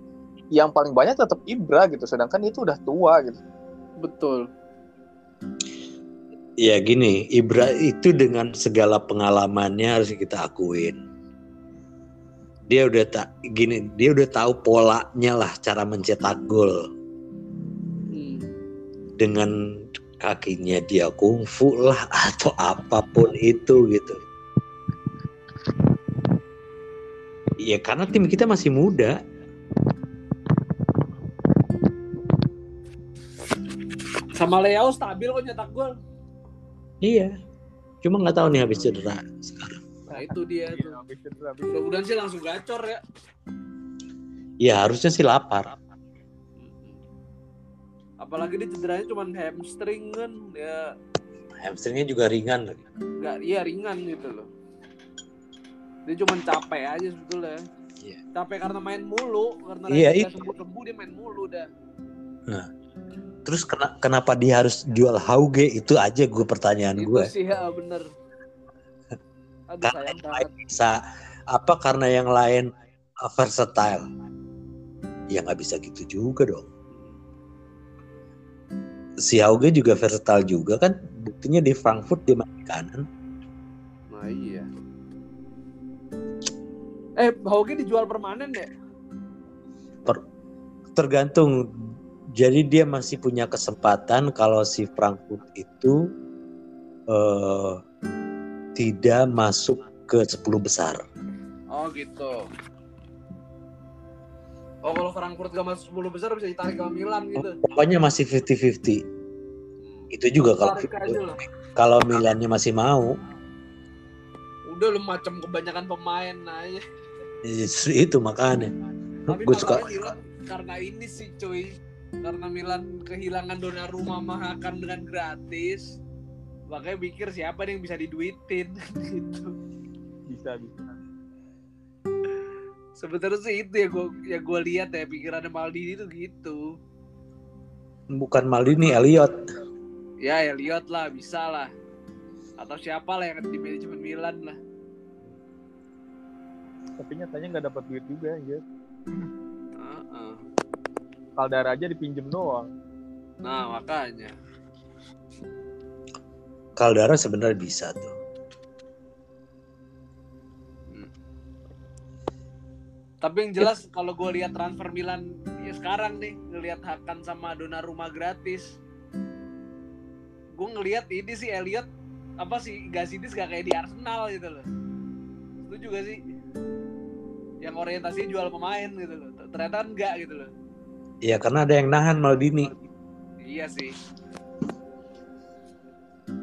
yang paling banyak tetap Ibra gitu. Sedangkan itu udah tua gitu. Betul. Ya gini Ibra itu dengan segala pengalamannya harus kita akuin dia udah tak gini dia udah tahu polanya lah cara mencetak gol Hmm. dengan kakinya dia kungfu lah [LAUGHS] atau apa pun itu gitu. Ya karena tim kita masih muda. Sama Leo stabil kok nyetak gol. Iya. Cuma nggak tahu nih habis cedera sekarang. Nah itu dia tuh. Mudah-mudahan sih langsung gacor ya. Ya harusnya sih lapar. Apalagi dia cederanya cuma hamstring kan ya Hamstringnya juga ringan lagi. nggak iya ringan gitu loh. Dia cuma capek aja sebetulnya. Iya. Capek karena main mulu, karena Iya, dia itu. sembuh-sembuh dia main mulu dah. Terus kena- kenapa dia harus jual Hauge itu aja gue pertanyaan itu gue. sih ya bener. [LAUGHS] Aduh Karena yang banget. lain bisa apa karena yang lain versatile. Ya nggak bisa gitu juga dong. Si Hauge juga versatile juga kan. Buktinya di Frankfurt dia main di kanan. Nah iya. Eh, Hauge dijual permanen ya? Tergantung. Jadi dia masih punya kesempatan kalau si Frankfurt itu eh, tidak masuk ke 10 besar. Oh gitu. Oh kalau Frankfurt gak masuk 10 besar bisa ditarik ke Milan gitu. Pokoknya masih 50-50. Hmm. Itu juga kalau kalau Milannya masih mau. Udah lu macam kebanyakan pemain aja. Justru itu makanya. Tapi Gue suka karena ini sih cuy. Karena Milan kehilangan Donnarumma mahakan dengan gratis. Makanya mikir siapa nih yang bisa diduitin [LAUGHS] gitu. Bisa bisa. Sebenarnya sih itu ya gue ya gue lihat ya pikirannya Maldini itu gitu. bukan Maldini Elliot. Ya Elliot lah bisa lah. Atau siapa lah yang di manajemen Milan lah. Tapi nyatanya nggak dapat duit juga ya. Heeh. Kaldara aja dipinjem doang. Nah makanya. Caldara sebenarnya bisa tuh. Tapi yang jelas kalau gue lihat transfer Milan ya sekarang nih ngelihat Hakan sama Donnarumma gratis. Gue ngelihat ini sih Elliot apa sih Gasidis gak kayak di Arsenal gitu loh. Setuju gak sih? Yang orientasinya jual pemain gitu loh. Ternyata enggak gitu loh. Ya karena ada yang nahan Maldini. Iya sih.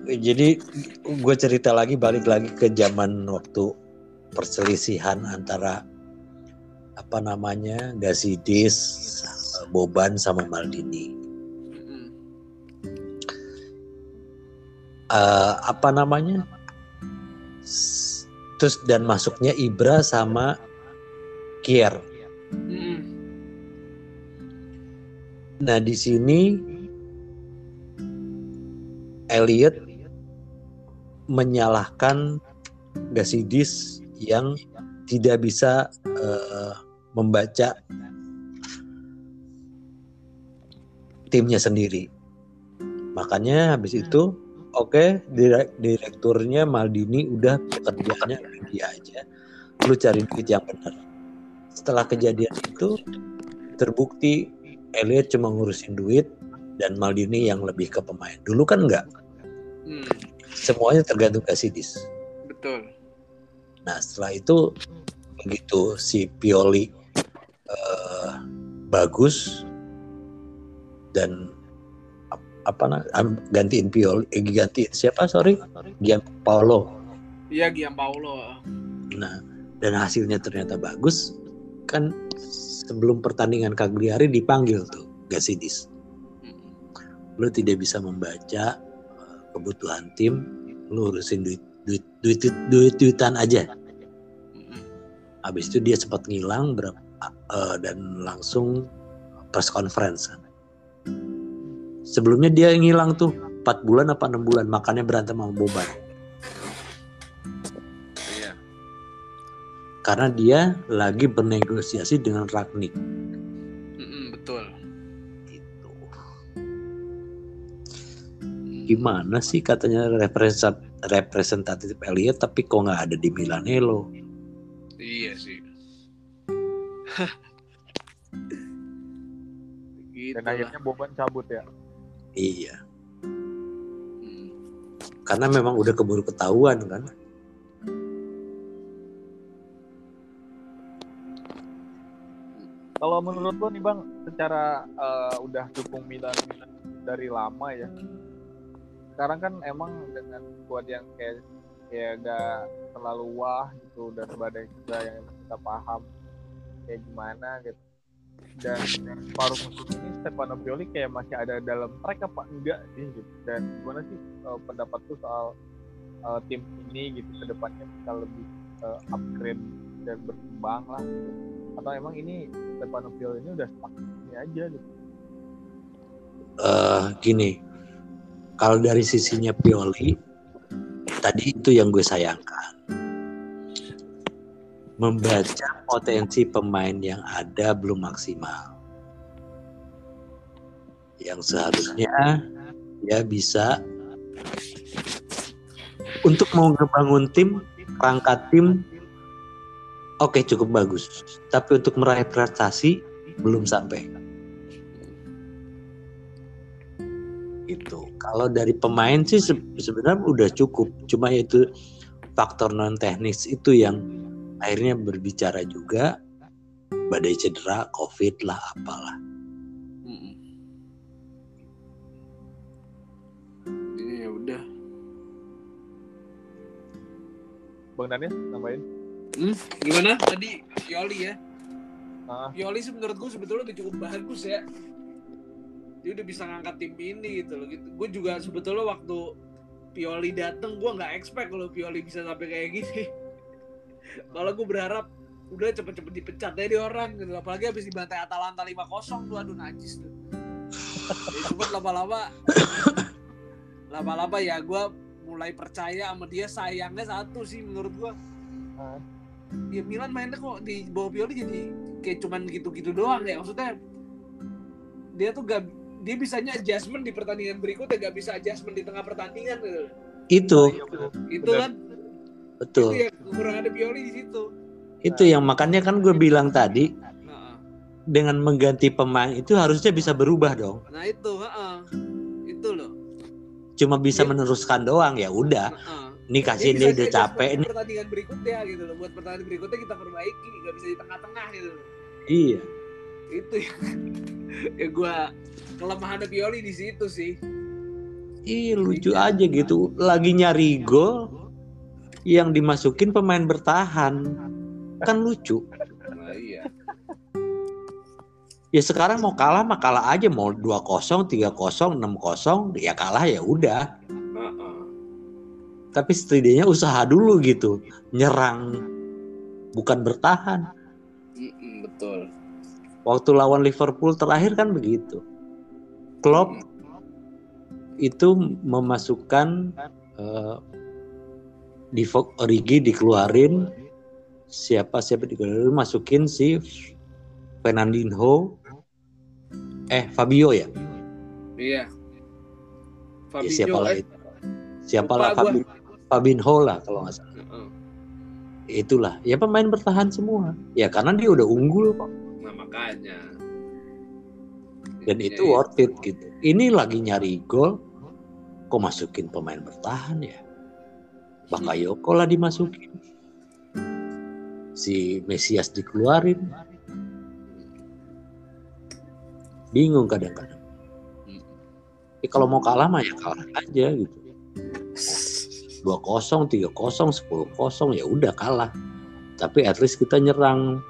Jadi gue cerita lagi balik lagi ke zaman waktu perselisihan antara apa namanya Gasidis, Boban sama Maldini. Eh, apa namanya? Terus dan masuknya Ibra sama Kier. Mm-mm. Nah di sini Elliot menyalahkan Gasidis yang tidak bisa eh, membaca timnya sendiri. Makanya habis itu oke direk- direkturnya Maldini udah pekerjaannya dia aja lu cari duit yang benar setelah kejadian itu terbukti Elliot cuma ngurusin duit dan Maldini yang lebih ke pemain. Dulu kan enggak Hmm, semuanya tergantung Casillas. Betul. nah setelah itu begitu si Pioli eh, bagus dan ap- apa na- am- gantiin Pioli eh, gantiin siapa sorry? Gianpaolo. Iya Gianpaolo. Nah, dan hasilnya ternyata bagus, kan sebelum pertandingan Cagliari dipanggil tuh Gasidis. Hmm, Lu tidak bisa membaca eh, kebutuhan tim, lu urusin duit duit duit duit duitan aja. hmm. Habis itu dia sempat ngilang berapa eh, dan langsung press conference. Sebelumnya dia ngilang tuh 4 bulan apa 6 bulan makannya berantem sama Boban. Karena dia lagi bernegosiasi dengan Ragnik. Hmm, betul. Gitu. Gimana sih katanya represent- representatif Elliot tapi kok nggak ada di Milanello? Iya sih. gitu Dan akhirnya Boban cabut ya. Iya, Hmm. karena memang udah keburu ketahuan kan. Kalau menurut lo nih bang, secara eh, udah dukung Milan dari lama ya. Sekarang kan emang dengan squad yang kayak kayak gak terlalu wah gitu dan badai juga yang kita paham kayak gimana gitu. Dan paruh musim ini Stefano Pioli kayak masih ada dalam track apa enggak sih gitu. Dan gimana sih eh, pendapat tuh soal eh, tim ini gitu ke depannya bisa lebih eh, upgrade dan berkembang lah gitu. Atau emang ini Stefano ini udah stuck di sini aja gitu. eh gini, kalau dari sisinya Pioli, tadi itu yang gue sayangkan. Membaca potensi pemain yang ada belum maksimal. Yang seharusnya ya bisa untuk mau ngebangun tim, rangka tim, oke cukup bagus. Tapi untuk meraih prestasi belum sampai. itu kalau dari pemain sih se- sebenarnya udah cukup cuma itu faktor non teknis itu yang akhirnya berbicara juga badai cedera covid lah apalah ya udah. Bang Daniel nambahin. Hmm, gimana tadi Pioli ya? Ah. Pioli sih menurut gue sebetulnya udah cukup bagus ya. Dia udah bisa ngangkat tim ini gitu loh. Gitu. Gue juga sebetulnya waktu Pioli dateng gue nggak expect kalau Pioli bisa sampai kayak gini. [LAUGHS] kalau gue berharap udah cepet-cepet dipecat di orang gitu. Apalagi habis dibantai Atalanta 5-0 tuh aduh najis tuh. ya, cuma lama-lama lama-lama ya gue mulai percaya sama dia sayangnya satu sih menurut gue Ah. Ya Milan mainnya kok di bawah Pioli jadi kayak cuman gitu-gitu doang ya. Maksudnya dia tuh gak dia bisanya adjustment di pertandingan berikutnya gak bisa adjustment di tengah pertandingan gitu. Itu. Bener. itu kan. Betul. Itu ya kekurangan Pioli di situ. Itu yang makanya kan gue bilang tadi nah, dengan mengganti pemain itu harusnya bisa berubah dong. Nah itu heeh. itu loh. Cuma bisa Iya. meneruskan doang ya udah. Heeh. Ini kasih dia udah capek nih. pertandingan berikutnya gitu loh. Buat pertandingan berikutnya kita perbaiki gak bisa di tengah-tengah gitu loh. iya. Itu ya, [LAUGHS] ya gue kelemahan Pioli di situ sih. Ih lucu aja gitu. lagi nyari gol yang dimasukin pemain bertahan. Kan lucu. Nah, iya. Ya sekarang mau kalah mah kalah aja. Mau 2-0 3-0 6-0 ya kalah ya udah. Tapi setidaknya usaha dulu gitu. Nyerang. Bukan bertahan. Betul. Waktu lawan Liverpool terakhir kan begitu. Klopp itu memasukkan eh, di Origi dikeluarin. Siapa siapa dikeluarin? Masukin si Fernandinho. Eh Fabio ya? Iya. ya Fabinho siapa lagi? siapa Lupa lah gua. Fabi, Fabinho lah kalau nggak salah. Itulah ya pemain bertahan semua. Ya karena dia udah unggul kok. Nah makanya. dan itu worth it gitu. Ini lagi nyari gol kok masukin pemain bertahan ya? Bakayoko lah dimasukin. Si Mesias dikeluarin. Bingung kadang-kadang. Hmm. ya, kalau mau kalah mah ya kalah aja gitu dua kosong tiga kosong sepuluh kosong ya udah kalah. Tapi at least kita nyerang.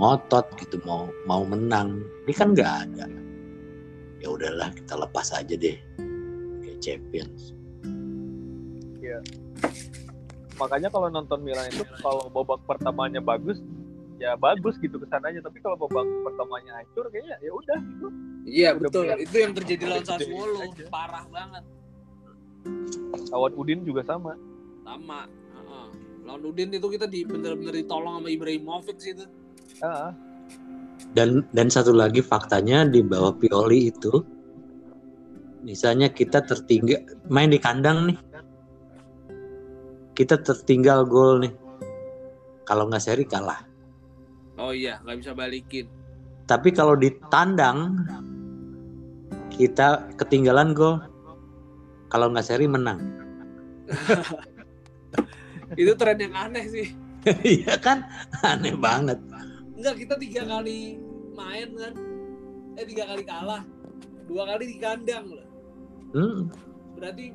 Ngotot gitu mau mau menang. Ini kan nggak ada. Ya udahlah kita lepas aja deh. Kayak champions. Makanya kalau nonton Milan itu kalau babak pertamanya bagus ya bagus gitu ke sananya. Tapi kalau babak pertamanya hancur kayaknya ya udah gitu. Iya betul. Itu yang terjadi lawan Sassuolo. Parah banget. Lawan Udin juga sama Sama. Heeh. Lawan Udin itu kita di bener-bener ditolong sama Ibrahimovic sih itu. Ah, dan dan satu lagi faktanya di bawah Pioli itu misalnya kita tertinggal main di kandang nih kita tertinggal gol nih kalau nggak seri kalah Oh iya, nggak bisa balikin. tapi kalau di tandang kita ketinggalan gol kalau nggak seri menang [LAUGHS] Itu tren yang aneh sih. [LAUGHS] iya kan aneh banget Enggak, kita tiga kali main kan. Eh tiga kali kalah. Dua kali di kandang loh. Hmm, Berarti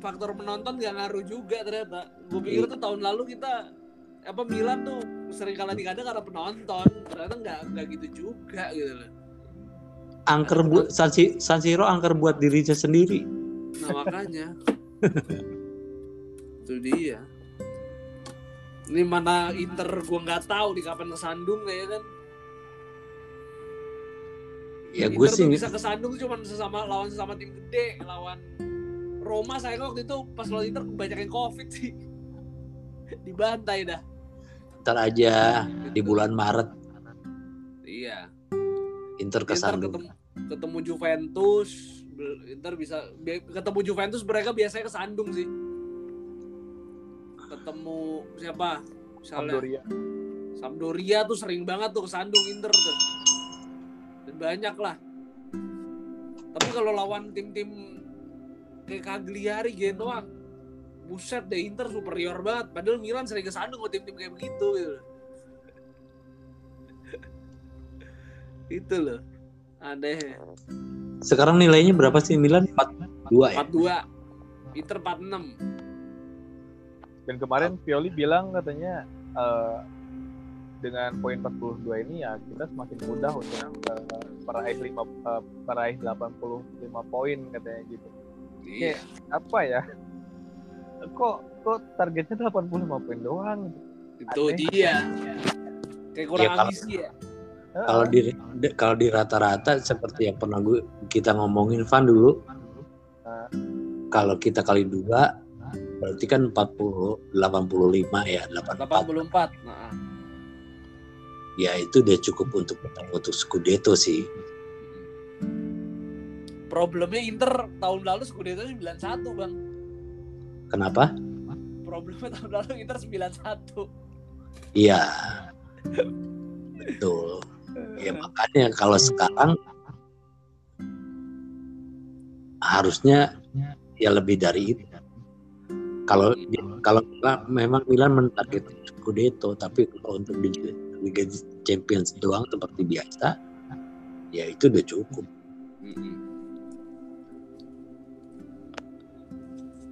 faktor penonton gak ngaruh juga ternyata. Gue pikir tuh tahun lalu kita apa Milan tuh sering kalah di kandang karena penonton. Ternyata nggak nggak gitu juga gitu loh. angker buat San Siro angker buat dirinya sendiri Nah makanya [LAUGHS] itu dia. Ini mana Inter gua nggak tahu di kapan kesandung kayak kan. ya gue Inter sih bisa kesandung cuma sesama lawan sesama tim gede, lawan Roma saya waktu itu pas lawan Inter kebanyakan covid sih. [LAUGHS] Dibantai dah. ntar aja di bulan Maret Iya. Inter Inter kesandung ketemu ketemu Juventus, Inter bisa bi- ketemu Juventus mereka biasanya kesandung sih. Ketemu siapa? Misalnya Sampdoria Sampdoria tuh sering banget tuh kesandung Inter tuh. Dan banyak lah. Tapi kalau lawan tim-tim kayak Cagliari gitu doang. Buset deh Inter superior banget. Padahal Milan sering kesandung sama tim-tim kayak begitu gitu. Itu loh. Aneh. Sekarang nilainya berapa sih Milan 42 ya 42. Inter 46. dan kemarin Pioli bilang katanya eh, dengan poin 42 ini ya kita semakin mudah untuk eh, meraih lima eh, meraih 85 poin katanya gitu Iya. apa ya kok kok targetnya 85 poin doang Itu Aneh. dia. Kayak kurang Ya, kalau- ambisi ya. Kalau di de- kalau di rata-rata seperti yang pernah gue kita ngomongin Van dulu. Ah. kalau kita kali dua berarti kan 40 85 ya 84 84. Nah, ya itu udah cukup untuk untuk Scudetto sih. Problemnya Inter tahun lalu Scudetto 91 bang. Kenapa? Problemnya tahun lalu Inter 91 iya. Betul ya makanya kalau sekarang harusnya ya lebih dari itu. Kalau kalau memang Milan mentarget Scudetto tapi kalau untuk di Liga Champions doang seperti biasa ya itu udah cukup.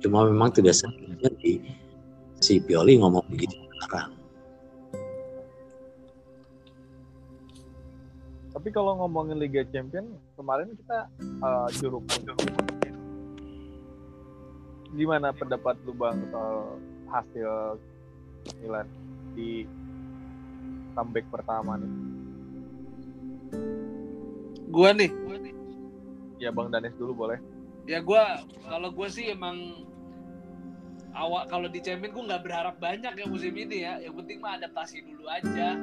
Cuma memang tidak seharusnya di si Pioli ngomong begitu sekarang tapi kalau ngomongin Liga Champion kemarin kita kunci. gimana pendapat lu bang soal hasil Milan di comeback pertama nih? Gua nih. Ya bang Danes dulu boleh. Ya gua kalau gua sih emang awal kalau di Champions gua nggak berharap banyak ya musim ini ya. Yang penting mah adaptasi dulu aja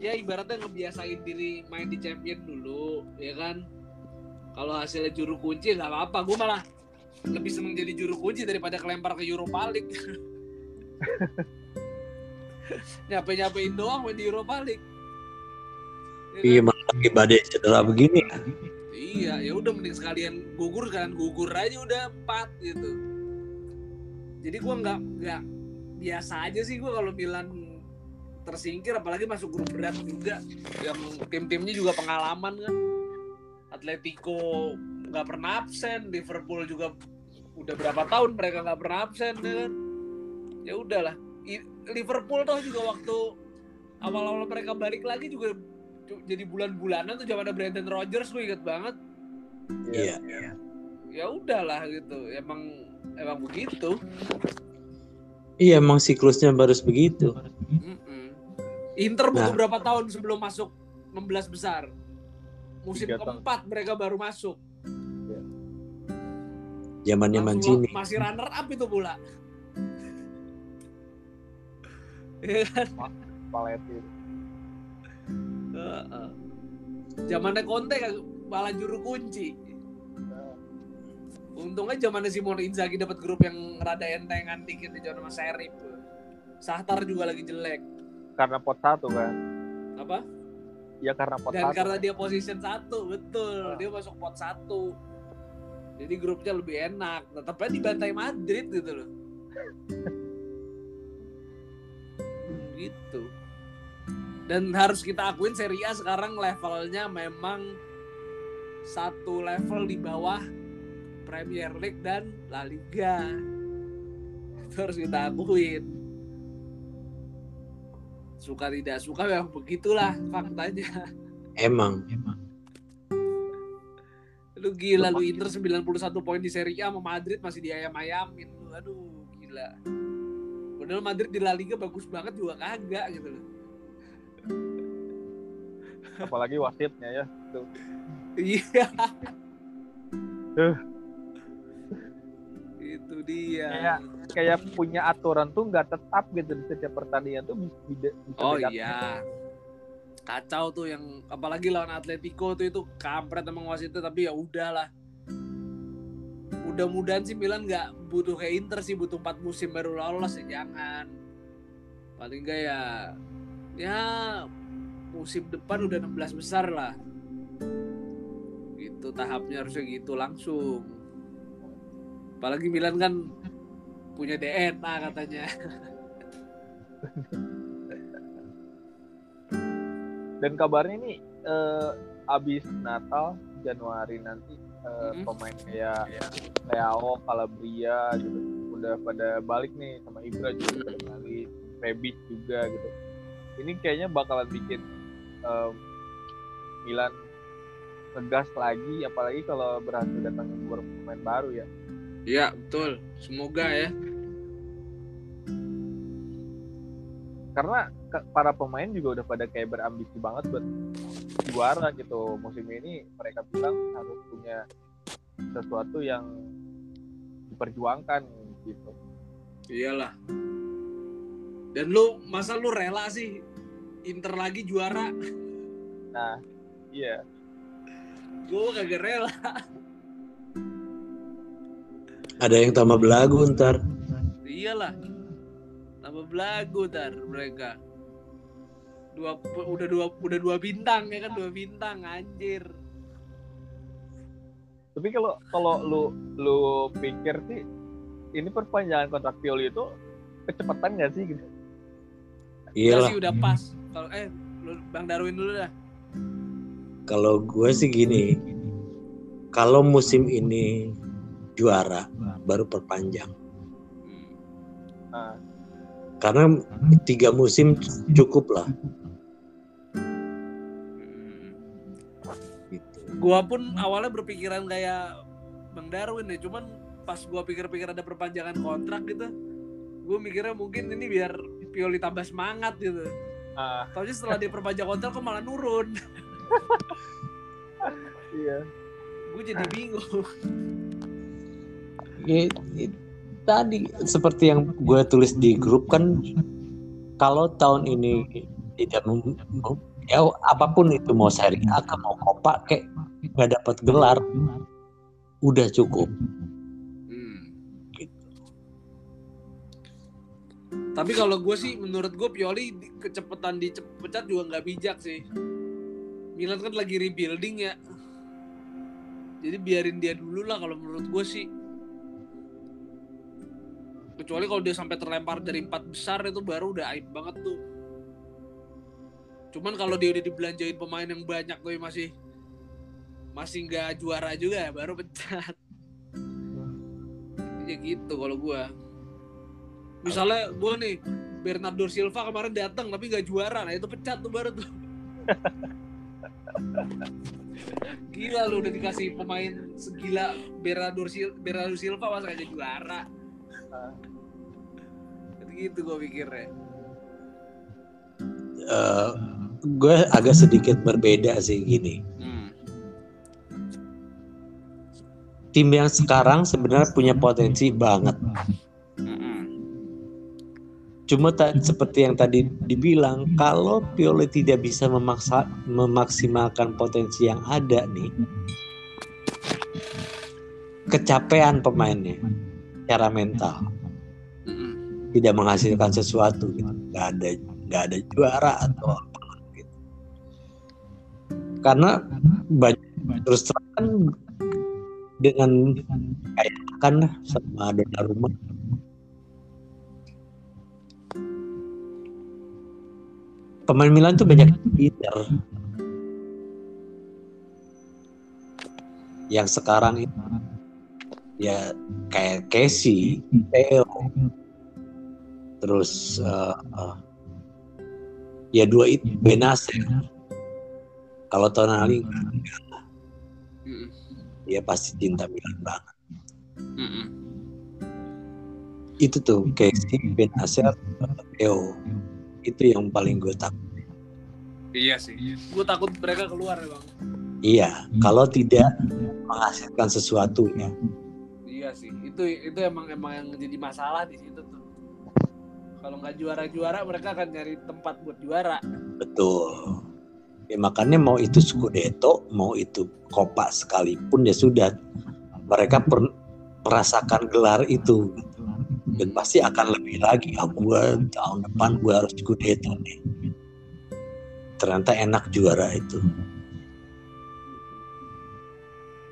ya ibaratnya ngebiasain diri main di Champion dulu ya kan kalau hasilnya juru kunci nggak apa-apa gua malah lebih seneng jadi juru kunci daripada kelempar ke Europa League. [LAUGHS] nyape nyapein doang main di Europa League. Ya Iya kan? malah lagi badai cedera begini. Iya, ya udah mending sekalian gugur kan gugur aja udah empat gitu. Jadi gua nggak nggak biasa aja sih gua kalau Milan tersingkir apalagi masuk grup berat juga yang tim-timnya juga pengalaman kan. Atletico nggak pernah absen, Liverpool juga udah berapa tahun mereka nggak pernah absen ya kan. Ya udahlah. Liverpool toh juga waktu awal-awal mereka balik lagi juga ju- jadi bulan-bulanan tuh zaman ada Brandon Rodgers gue inget banget Iya. ya udahlah gitu emang emang begitu Iya emang siklusnya baru begitu. Mm-mm. Inter butuh Nah. berapa tahun sebelum masuk 16 besar musim Tiga tahun. keempat mereka baru masuk Zamannya Langsung Mancini. masih runner up itu pula Iya kan? Paletti. Heeh. zamannya Conte kan malah juru kunci untungnya zamannya Simone Inzaghi dapat grup yang rada entengan dikit di zaman sama Serif Sahtar juga lagi jelek Karena pot satu kan. apa? Ya karena pot dan satu. karena dia position satu betul. Ah. dia masuk pot satu. Jadi grupnya lebih enak. Tetapnya dibantai Madrid gitu loh. Gitu. Dan harus kita akuin Serie A sekarang levelnya memang satu level di bawah Premier League dan La Liga. Itu harus kita akuin suka tidak suka memang begitulah faktanya Emang. Lu gila lu Inter 91 poin di Serie A sama Madrid masih diayam-ayamin lu. Aduh, gila. Padahal Madrid di La Liga bagus banget juga kagak gitu loh. Apalagi wasitnya ya. Tuh. Iya. Itu dia. Kayak kayak punya aturan tuh nggak tetap gitu di setiap pertandingan tuh bisa, bisa Oh beda- iya. Kacau tuh yang apalagi lawan Atletico tuh itu kampret emang wasitnya tapi ya udahlah. Mudah-mudahan sih Milan nggak butuh kayak Inter sih butuh 4 musim baru lolos ya jangan. Paling enggak ya ya musim depan udah 16 besar lah. Gitu tahapnya harusnya gitu langsung. Apalagi Milan kan punya DNA katanya. Dan kabarnya ini eh, abis Natal Januari nanti eh, Mhm. pemain kayak Leao, Calabria gitu udah pada balik nih sama Ibra juga pada balik, Rebic juga gitu. Ini kayaknya bakalan bikin eh, Milan ngegas lagi, apalagi kalau berhasil beberapa pemain baru ya. Iya betul. Semoga ya. Karena para pemain juga udah pada kayak berambisi banget buat juara gitu musim ini mereka bilang harus punya sesuatu yang diperjuangkan gitu Iyalah. Dan lu masa lu rela sih Inter lagi juara? nah iya Gue kagak rela. Ada yang tambah belagu ntar. Iyalah. Tambah belagu ntar mereka. Dua udah dua udah dua bintang ya kan dua bintang anjir. tapi kalau kalau lu lu pikir sih ini perpanjangan kontrak Pioli itu kecepatan nggak sih gitu Iyalah. sih udah pas. Kalau eh lu Bang Darwin dulu dah. Kalau gue sih gini. Kalau musim ini juara baru perpanjang. Hmm. Karena tiga musim cukup lah. Hmm. Gitu. Gua pun awalnya berpikiran kayak Bang Darwin ya, cuman pas gua pikir-pikir ada perpanjangan kontrak gitu, gue mikirnya mungkin ini biar Pioli tambah semangat gitu. ah, Tapi setelah dia perpanjang kontrak kok malah nurun. [LAUGHS] iya gue jadi bingung ya, ya, tadi seperti yang gue tulis di grup kan kalau tahun ini tidak ya apa pun itu mau seri akan mau kopak kayak nggak dapat gelar udah cukup hmm. gitu. tapi kalau gue sih menurut gue Pioli kecepatan dipecat juga nggak bijak sih Milan kan lagi rebuilding ya jadi biarin dia dulu lah kalau menurut gue sih Kecuali kalau dia sampai terlempar dari empat besar itu baru udah aib banget tuh. Cuman kalau dia udah dibelanjain pemain yang banyak tapi masih masih nggak juara juga ya baru pecat. Ya gitu kalau gua. Misalnya gua nih Bernardo Silva kemarin datang tapi nggak juara, nah itu pecat tuh baru tuh. Gila lu udah dikasih pemain segila Bernardo, Sil Bernardo Silva masa gak juara. Gitu gue pikirnya. Eh, gue agak sedikit berbeda sih gini. Hmm. Tim yang sekarang sebenarnya punya potensi banget. Cuma tak seperti yang tadi dibilang, kalau Pioli tidak bisa memaksa memaksimalkan potensi yang ada nih, kecapean pemainnya, secara mental. Tidak menghasilkan sesuatu, gitu. nggak ada nggak ada juara atau apa gitu. Karena banyak terus terang kan dengan kayak kan sama Donnarumma pemain Milan tuh banyak pinter yang sekarang itu ya kayak Casey, Theo, terus eh, eh, ya dua itu Benacer. Kalau Tonali Mm-mm. dia pasti cinta Milan banget. Mm-mm. Itu tuh Casey, Benacer, Theo itu yang paling gue takut. Iya sih. Gue takut mereka keluar ya bang. Iya, kalau tidak menghasilkan sesuatu ya. Iya sih. Itu itu emang emang yang jadi masalah di situ tuh. Kalau nggak juara-juara mereka akan nyari tempat buat juara. Betul. Ya, makanya mau itu Scudetto, mau itu Copa sekalipun ya sudah. Mereka per- merasakan gelar itu dan pasti akan lebih lagi. Ah, gua tahun depan gua harus Scudetto nih. Ternyata enak juara itu.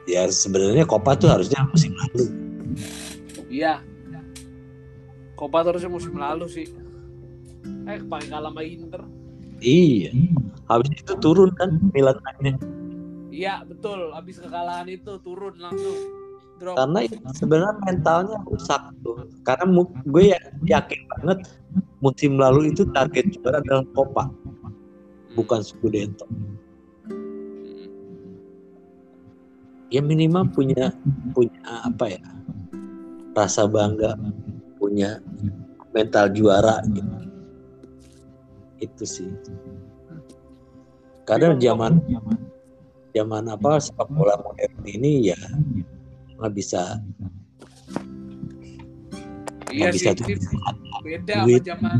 Ya sebenarnya Copa tuh harusnya musim lalu. Iya. Copa terusnya musim lalu sih. Eh paling kalah sama Inter. Iya. Habis itu turun kan Milan mainnya. Iya betul. Habis kekalahan itu turun langsung. Drop. karena itu sebenarnya mentalnya rusak tuh karena gue ya yakin banget musim lalu itu target juara adalah Copa bukan Scudetto ya minimal punya punya apa ya rasa bangga punya mental juara gitu. Itu sih. Kadang zaman zaman apa sepak bola modern ini ya nggak bisa. Iya nggak sih. bisa tuh Beda sama duit. zaman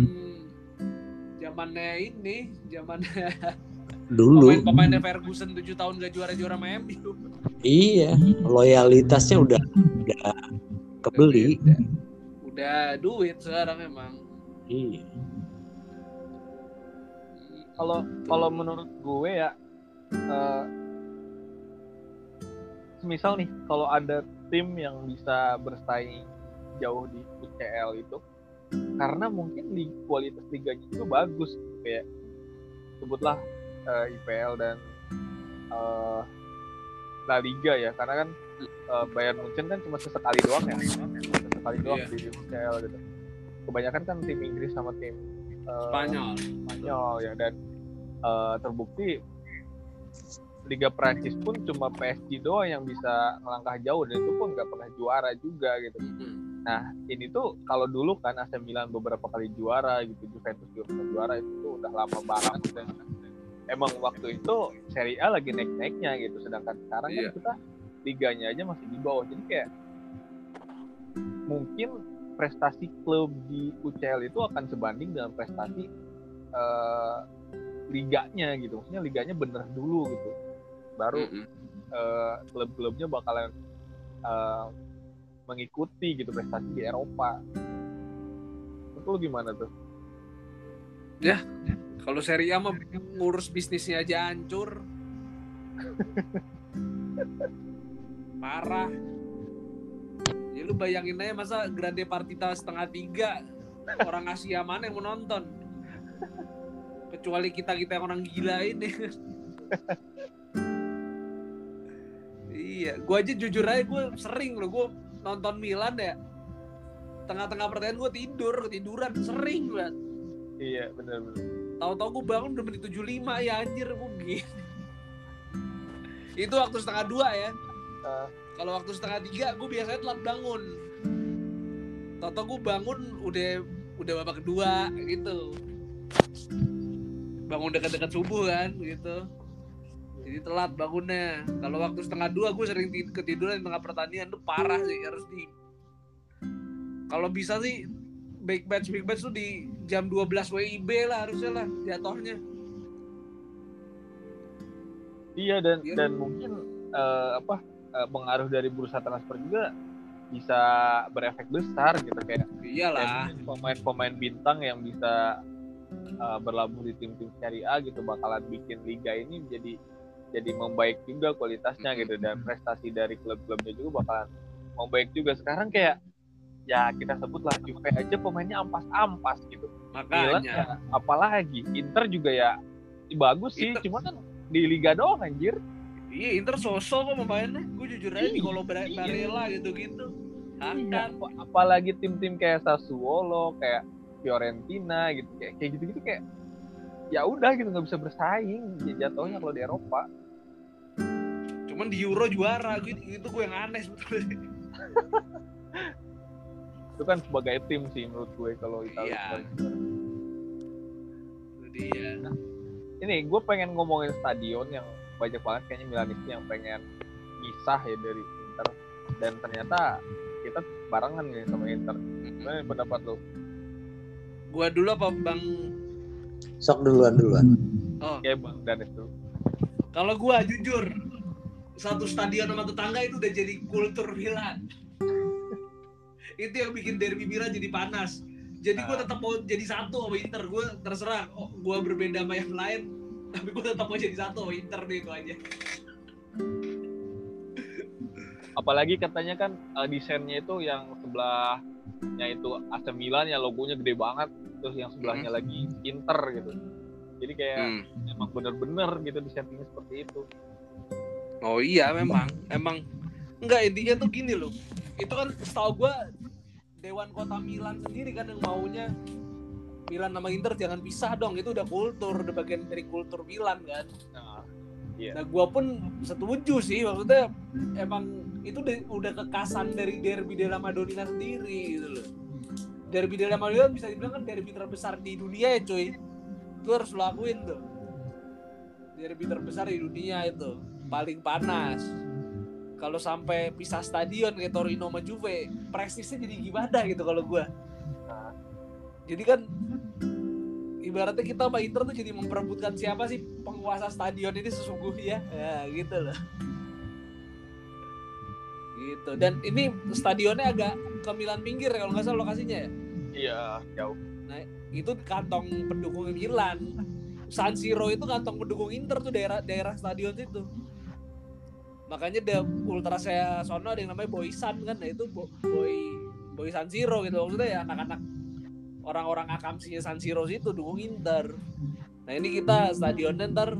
zamannya ini, zamannya [LAUGHS] dulu. pemain-pemainnya Ferguson 7 tahun gak juara-juara sama MU. iya loyalitasnya udah udah kebeli. Beda. Udah duit sekarang emang. iya Kalau kalau menurut gue ya, eh, semisal nih kalau ada tim yang bisa bersaing jauh di UCL itu, karena mungkin di kualitas liganya itu bagus gitu, kayak sebutlah eh, IPL dan eh, La Liga ya, karena kan eh, Bayern Munchen kan cuma sesekali doang ya, sesekali doang Iya. di UCL gitu. Kebanyakan kan tim Inggris sama tim eh, Spanyol. Spanyol ya dan eh, terbukti Liga Prancis pun cuma PSG doang yang bisa melangkah jauh dan itu pun nggak pernah juara juga gitu. Mm-mm. Nah ini tuh kalau dulu kan AC Milan beberapa kali juara gitu Juventus juga pernah juara itu tuh udah lama banget [LAUGHS] dan emang waktu itu Serie A lagi naik-naiknya gitu sedangkan sekarang Iya. kan kita liganya aja masih di bawah jadi kayak mungkin prestasi klub di UCL itu akan sebanding dengan prestasi eh, liganya gitu maksudnya liganya bener dulu gitu baru Mm-mm. eh, klub-klubnya bakalan eh, mengikuti gitu prestasi di Eropa itu lu gimana tuh? Kalau Serie A mah ngurus bisnisnya aja hancur. [LAUGHS] Parah. Ya lu bayangin aja masa Grande Partita setengah tiga orang Asia mana yang mau nonton? Kecuali kita kita yang orang gila ini. iya, gua aja jujur aja gue sering loh gue nonton Milan ya. Tengah-tengah pertandingan gue tidur, ketiduran sering banget. Iya bener-bener. Tahu-tahu gue bangun udah menit 75 ya anjir gue gitu. Itu waktu setengah dua ya. Ah. Kalau waktu setengah tiga gue biasanya telat bangun. Tahu-tahu gue bangun udah udah babak kedua gitu. Bangun dekat-dekat subuh kan gitu. Jadi telat bangunnya. Kalau waktu setengah dua gue sering ti- ketiduran di tengah pertandingan tuh parah sih harus di. Kalau bisa sih big match big match tuh di jam 12 WIB lah harusnya lah jatuhnya. Iya dan Iya. dan mungkin eh, apa eh, pengaruh dari bursa transfer juga bisa berefek besar gitu kayak Iyalah. pemain-pemain bintang yang bisa eh, berlabuh di tim-tim Serie A gitu bakalan bikin liga ini jadi jadi membaik juga kualitasnya gitu dan prestasi dari klub-klubnya juga bakalan membaik juga. Sekarang kayak ya kita sebutlah Juve aja pemainnya ampas-ampas gitu. Milan Makanya. ya apalagi Inter juga ya bagus sih Inter- cuma kan di liga doang anjir Iya Inter sosok kok pemainnya. Gue jujur aja di Iya, kalau iya. Barella gitu-gitu. Iya, ap- apalagi tim-tim kayak Sassuolo, kayak Fiorentina gitu, kayak kayak gitu-gitu kayak ya udah gitu nggak bisa bersaing j- jatuhnya kalau di Eropa. Cuman di Euro juara gitu itu gue yang aneh sebetulnya. [LAUGHS] Itu kan sebagai tim sih menurut gue kalau Italia. Iya. Itu dia. Ini gue pengen ngomongin stadion yang banyak banget kayaknya Milanisti yang pengen misah ya dari Inter dan ternyata kita barengan nih sama Inter. Gimana pendapat lo? Gue dulu apa Bang? Sok duluan duluan. Oh, Kayak Bang Danes tuh. kalau gue jujur satu stadion sama tetangga itu udah jadi kultur Milan. [LAUGHS] itu yang bikin derby Milan jadi panas. Jadi gue Ah. tetap mau jadi satu sama Inter. Gue terserah. Oh, gue berbeda sama yang lain. Tapi gue tetap mau jadi satu Inter nih itu aja. apalagi katanya kan eh, desainnya itu yang sebelahnya itu AC Milan ya logonya gede banget terus yang sebelahnya lagi Inter gitu. Jadi kayak Hmm. emang bener-bener gitu desainnya seperti itu. Oh iya memang. Emang enggak intinya tuh gini loh. Itu kan setahu gua Dewan Kota Milan sendiri kan yang maunya Milan sama Inter jangan pisah dong itu udah kultur udah bagian dari kultur Milan kan? Nah, nah gua pun setuju sih maksudnya emang itu udah, udah kekasan dari derby della Madonnina sendiri gitu loh. Derby della Madonnina bisa dibilang kan derby terbesar di dunia ya cuy. Itu harus lo lakuin tuh. Derby terbesar di dunia itu paling panas. Kalau sampai pisah stadion kayak Torino sama Juve prestisnya jadi gimana gitu kalau Nah. Jadi kan ibaratnya kita sama Inter tuh jadi memperebutkan siapa sih penguasa stadion ini sesungguhnya. Ya gitu loh. Gitu. Dan ini stadionnya agak ke Milan pinggir ya kalau nggak salah lokasinya ya? Iya jauh. Itu kantong pendukung Milan. San Siro itu kantong pendukung Inter tuh daerah daerah stadion situ. Makanya ada ultra saya sono ada yang namanya Boysan kan. Nah itu Bo- Boy Boy San Siro gitu maksudnya ya anak-anak orang-orang akamsinya San Siro situ dukung Inter. Nah ini kita stadionnya ntar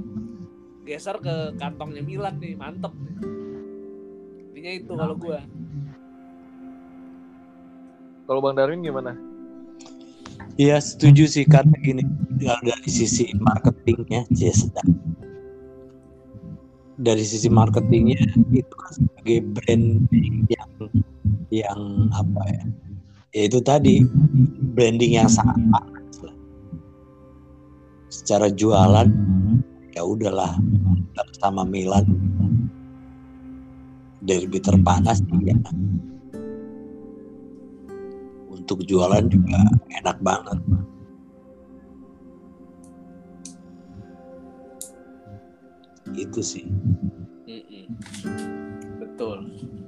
geser ke kantongnya Milan nih mantep nih. Intinya itu kalau gua. Kalau Bang Darwin gimana? Iya setuju sih karena gini kalau dari sisi marketingnya ya sedang. Dari sisi marketingnya itu kan sebagai branding yang yang apa ya ya itu tadi branding yang sangat secara jualan ya udahlah sama Milan. Derby terpanas ya untuk jualan juga enak banget. Itu sih. Betul.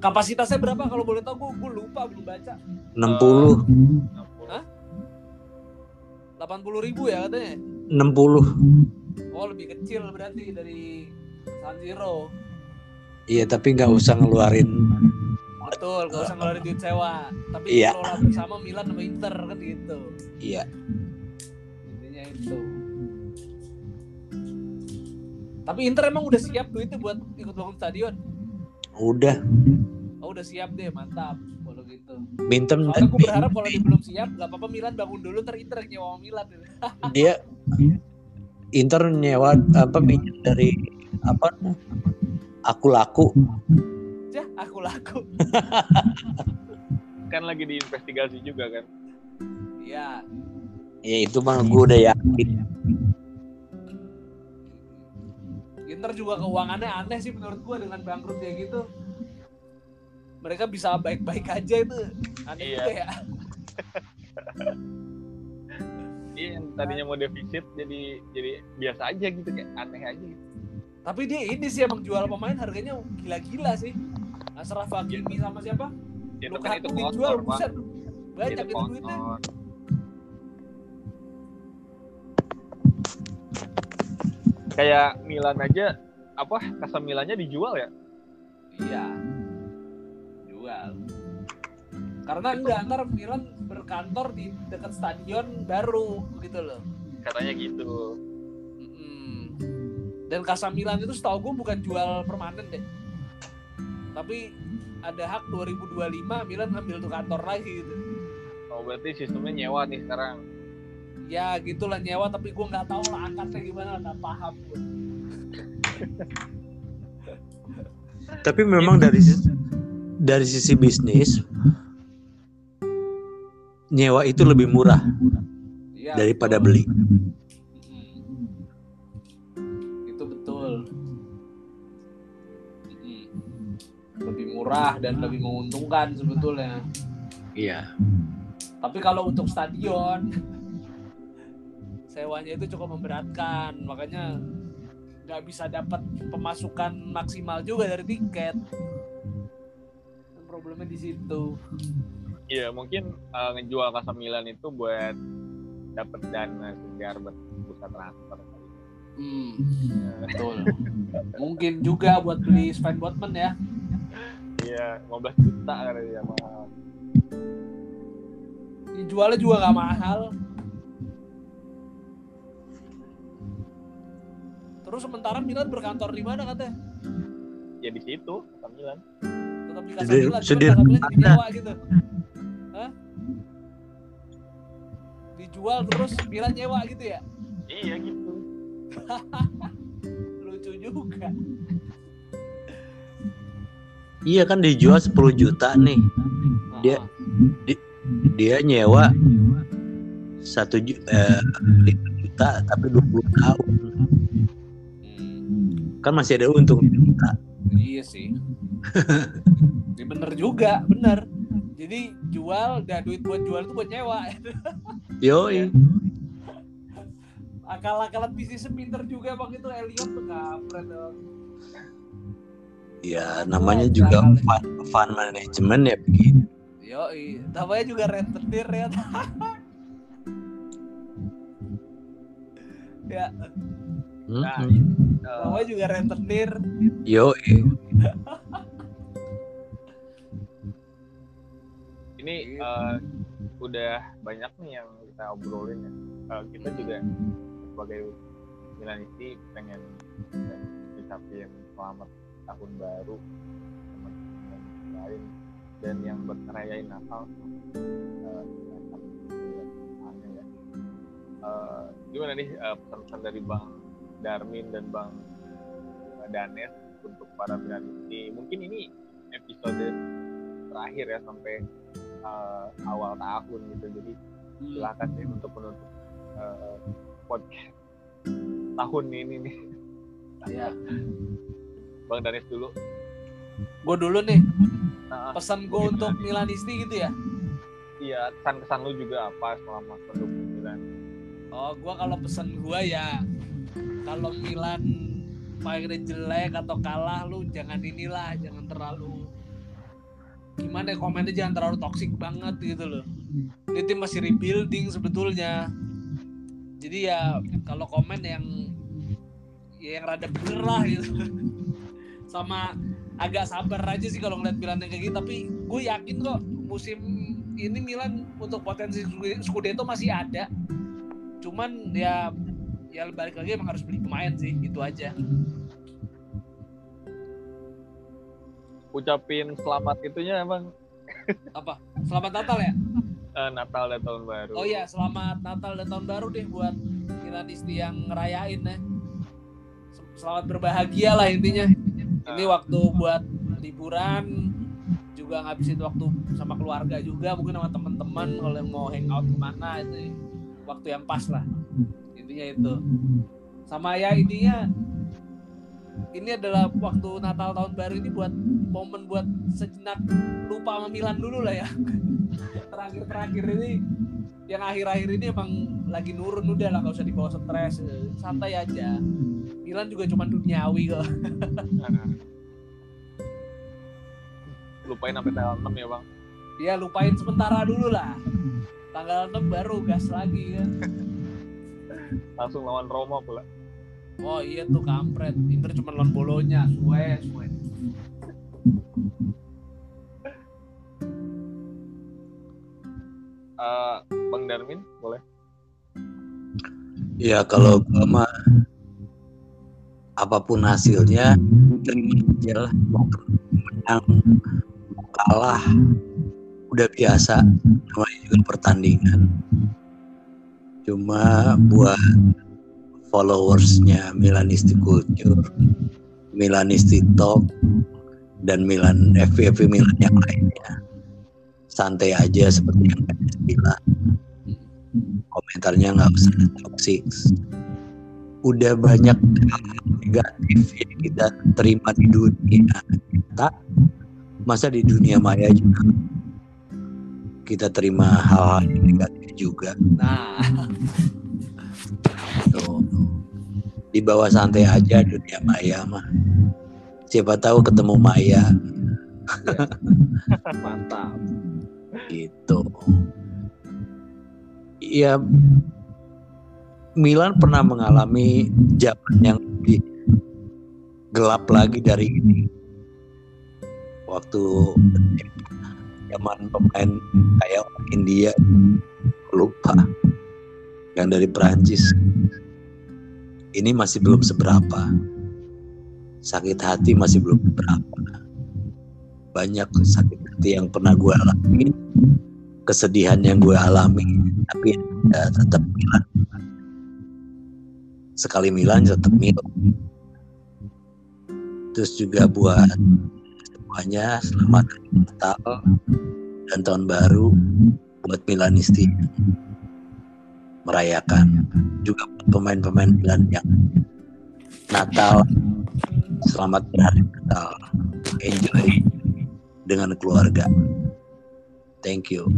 Kapasitasnya berapa? Kalau boleh tahu gua, gua lupa belum baca. 60 Hah? 80 ribu ya katanya? 60 oh lebih kecil berarti dari San Siro iya tapi nggak usah ngeluarin. Betul gak usah ngeluarin duit sewa. Tapi Iya. dikelola bersama Milan sama Inter kan gitu. Iya. Intinya itu. Tapi Inter emang udah siap duitnya buat ikut bangun stadion udah. Oh udah siap deh mantap kalau gitu. Soalnya gue berharap kalau dia belum siap gak apa-apa Milan bangun dulu ntar Inter nyewa Milan [LAUGHS] dia Inter nyewa apa pinjam dari apa aku laku. Jah, aku laku. [LAUGHS] Kan lagi diinvestigasi juga kan. Iya. Ya itu mah gue udah yakin Inter juga keuangannya aneh sih menurut gua dengan bangkrut kayak gitu. Mereka bisa baik-baik aja itu aneh Iya. juga ya. Iya yang tadinya mau defisit jadi jadi biasa aja gitu kayak aneh aja gitu. Tapi dia ini sih emang jual pemain harganya gila-gila sih. Asraf Hakimi sama siapa? Ya Lukaku itu dijual buset. Banyak Itu itu duitnya. Kayak Milan aja apa Casamilannya dijual ya? Iya. Jual. Karena enggak ntar Milan berkantor di dekat stadion baru gitu loh. Katanya gitu. Dan Casa Milan itu setahu gue bukan jual permanen deh. Tapi ada hak 2025 Milan ngambil tuh kantor lagi gitu. Oh berarti sistemnya nyewa nih sekarang. Ya gitulah nyewa tapi gue nggak tahu lah angkatnya gimana nggak paham gue. tapi memang dari sisi, dari sisi bisnis nyewa itu lebih murah Ya, daripada betul. beli Mm-mm. Itu betul. Mm-mm. Lebih murah dan lebih menguntungkan sebetulnya. iya Tapi kalau untuk stadion sewanya itu cukup memberatkan, makanya nggak bisa dapat pemasukan maksimal juga dari tiket. Problemnya di situ. Iya mungkin uh, ngejual Casamilan itu buat dapat dana segar buat pusat transfer. Hmm, betul. Mungkin juga buat beli Sven Botman ya. Iya 15 juta kali ya mahal. Dijualnya juga nggak mahal. Terus sementara Milan berkantor di mana katanya? Ya di situ Casamilan. Tetap di Di- Casamilan, sudah cuma ada. nyewa gitu. Hah? Dijual terus Milan nyewa gitu ya? Iya gitu. [LAUGHS] Lucu juga. iya kan dijual 10 juta nih Dia- Ah, dia nyewa satu ju- eh, juta tapi 20 tahun kan masih ada untung iya sih. [LAUGHS] Ya, bener juga, bener. Jadi jual, dan duit buat jual itu buat nyewa. [LAUGHS] yoi [LAUGHS] Akal-akalan bisnis pinter juga bang itu Elliot tuh kampret ya namanya juga fund, fund management ya begitu Yoi, namanya juga rentenir ya. ya, Nah, Mm-mm. uh, namanya juga rentenir. yoi ini uh, udah banyak nih yang kita obrolin ya. Uh, kita juga sebagai Milanisti pengen ngucapin selamat tahun baru teman-teman lain dan yang buat ngerayain Natal uh, ya. Uh, gimana nih uh, pesan-pesan dari Bang Darmin dan Bang uh, Danes untuk para Milanisti mungkin ini episode terakhir ya sampai uh, awal tahun gitu. Jadi silakan deh untuk menutup uh, podcast tahun ini nih. Ya, bang Danis dulu. Gue dulu nih. Nah, pesan gue untuk Milanisti gitu ya. iya kesan kesan lu juga apa selama pendukung Milan Oh, gue kalau pesan gue ya kalau Milan mainnya jelek atau kalah lu jangan inilah, jangan terlalu gimana ya, komennya jangan terlalu toksik banget gitu loh. Ini tim masih rebuilding sebetulnya. jadi ya kalau komen yang ya yang rada bener lah gitu [LAUGHS] sama agak sabar aja sih kalau ngeliat Milan yang kayak gitu tapi gue yakin kok musim ini Milan untuk potensi Scudetto masih ada cuman ya ya balik lagi emang harus beli pemain sih itu aja. Ucapin selamat itunya emang apa? Selamat Natal ya? Eh, Natal dan tahun baru. Oh iya selamat Natal dan tahun baru deh buat Milanisti yang ngerayain ya. Selamat berbahagia lah intinya. Ini waktu buat liburan juga ngabisin waktu sama keluarga juga mungkin sama teman-teman kalau yang mau hangout ke mana itu waktu yang pas lah intinya itu. Sama ya ininya ini adalah waktu Natal tahun baru ini buat momen buat sejenak lupa sama Milan dulu lah ya. [LAUGHS] Terakhir-terakhir ini yang akhir-akhir ini emang lagi nurun udah lah gak usah dibawa stres santai aja. Milan juga cuma duniawi kok. [LAUGHS] Lupain sampai tanggal 6 ya bang? Ya lupain sementara dulu lah. Tanggal 6 baru gas lagi kan [LAUGHS] langsung lawan Roma pula. Oh iya tuh kampret. Inter cuma lawan bolonya. Suwe suwe. Uh, Bang Darmin boleh? Ya kalau gue mah apa pun hasilnya terima aja lah. Mau menang mau kalah udah biasa. Namanya juga pertandingan cuma buat followersnya Milanisti Culture Milanisti Talk dan Milan FVV Milan yang lainnya. Santai aja seperti yang tadi bilang komentarnya nggak usah toxic. Udah banyak negatif yang kita terima di dunia kita masa di dunia maya juga? Kita terima hal-hal yang negatif juga. Nah. Tuh di bawah santai aja dunia maya mah. Siapa tahu ketemu maya. [LAUGHS] Mantap. Gitu. Ya Milan pernah mengalami zaman yang lebih gelap lagi dari ini. Waktu zaman pemain kayak India lupa yang dari Perancis. Ini masih belum seberapa. Sakit hati masih belum seberapa. Banyak sakit hati yang pernah gue alami kesedihan yang gue alami tapi ya, tetap Milan. Sekali Milan tetap Milan. Terus juga buat semuanya selamat Natal dan tahun baru buat Milanisti merayakan. Juga pemain-pemain Milan yang Natal. Selamat berhari Natal. Enjoy dengan keluarga. Thank you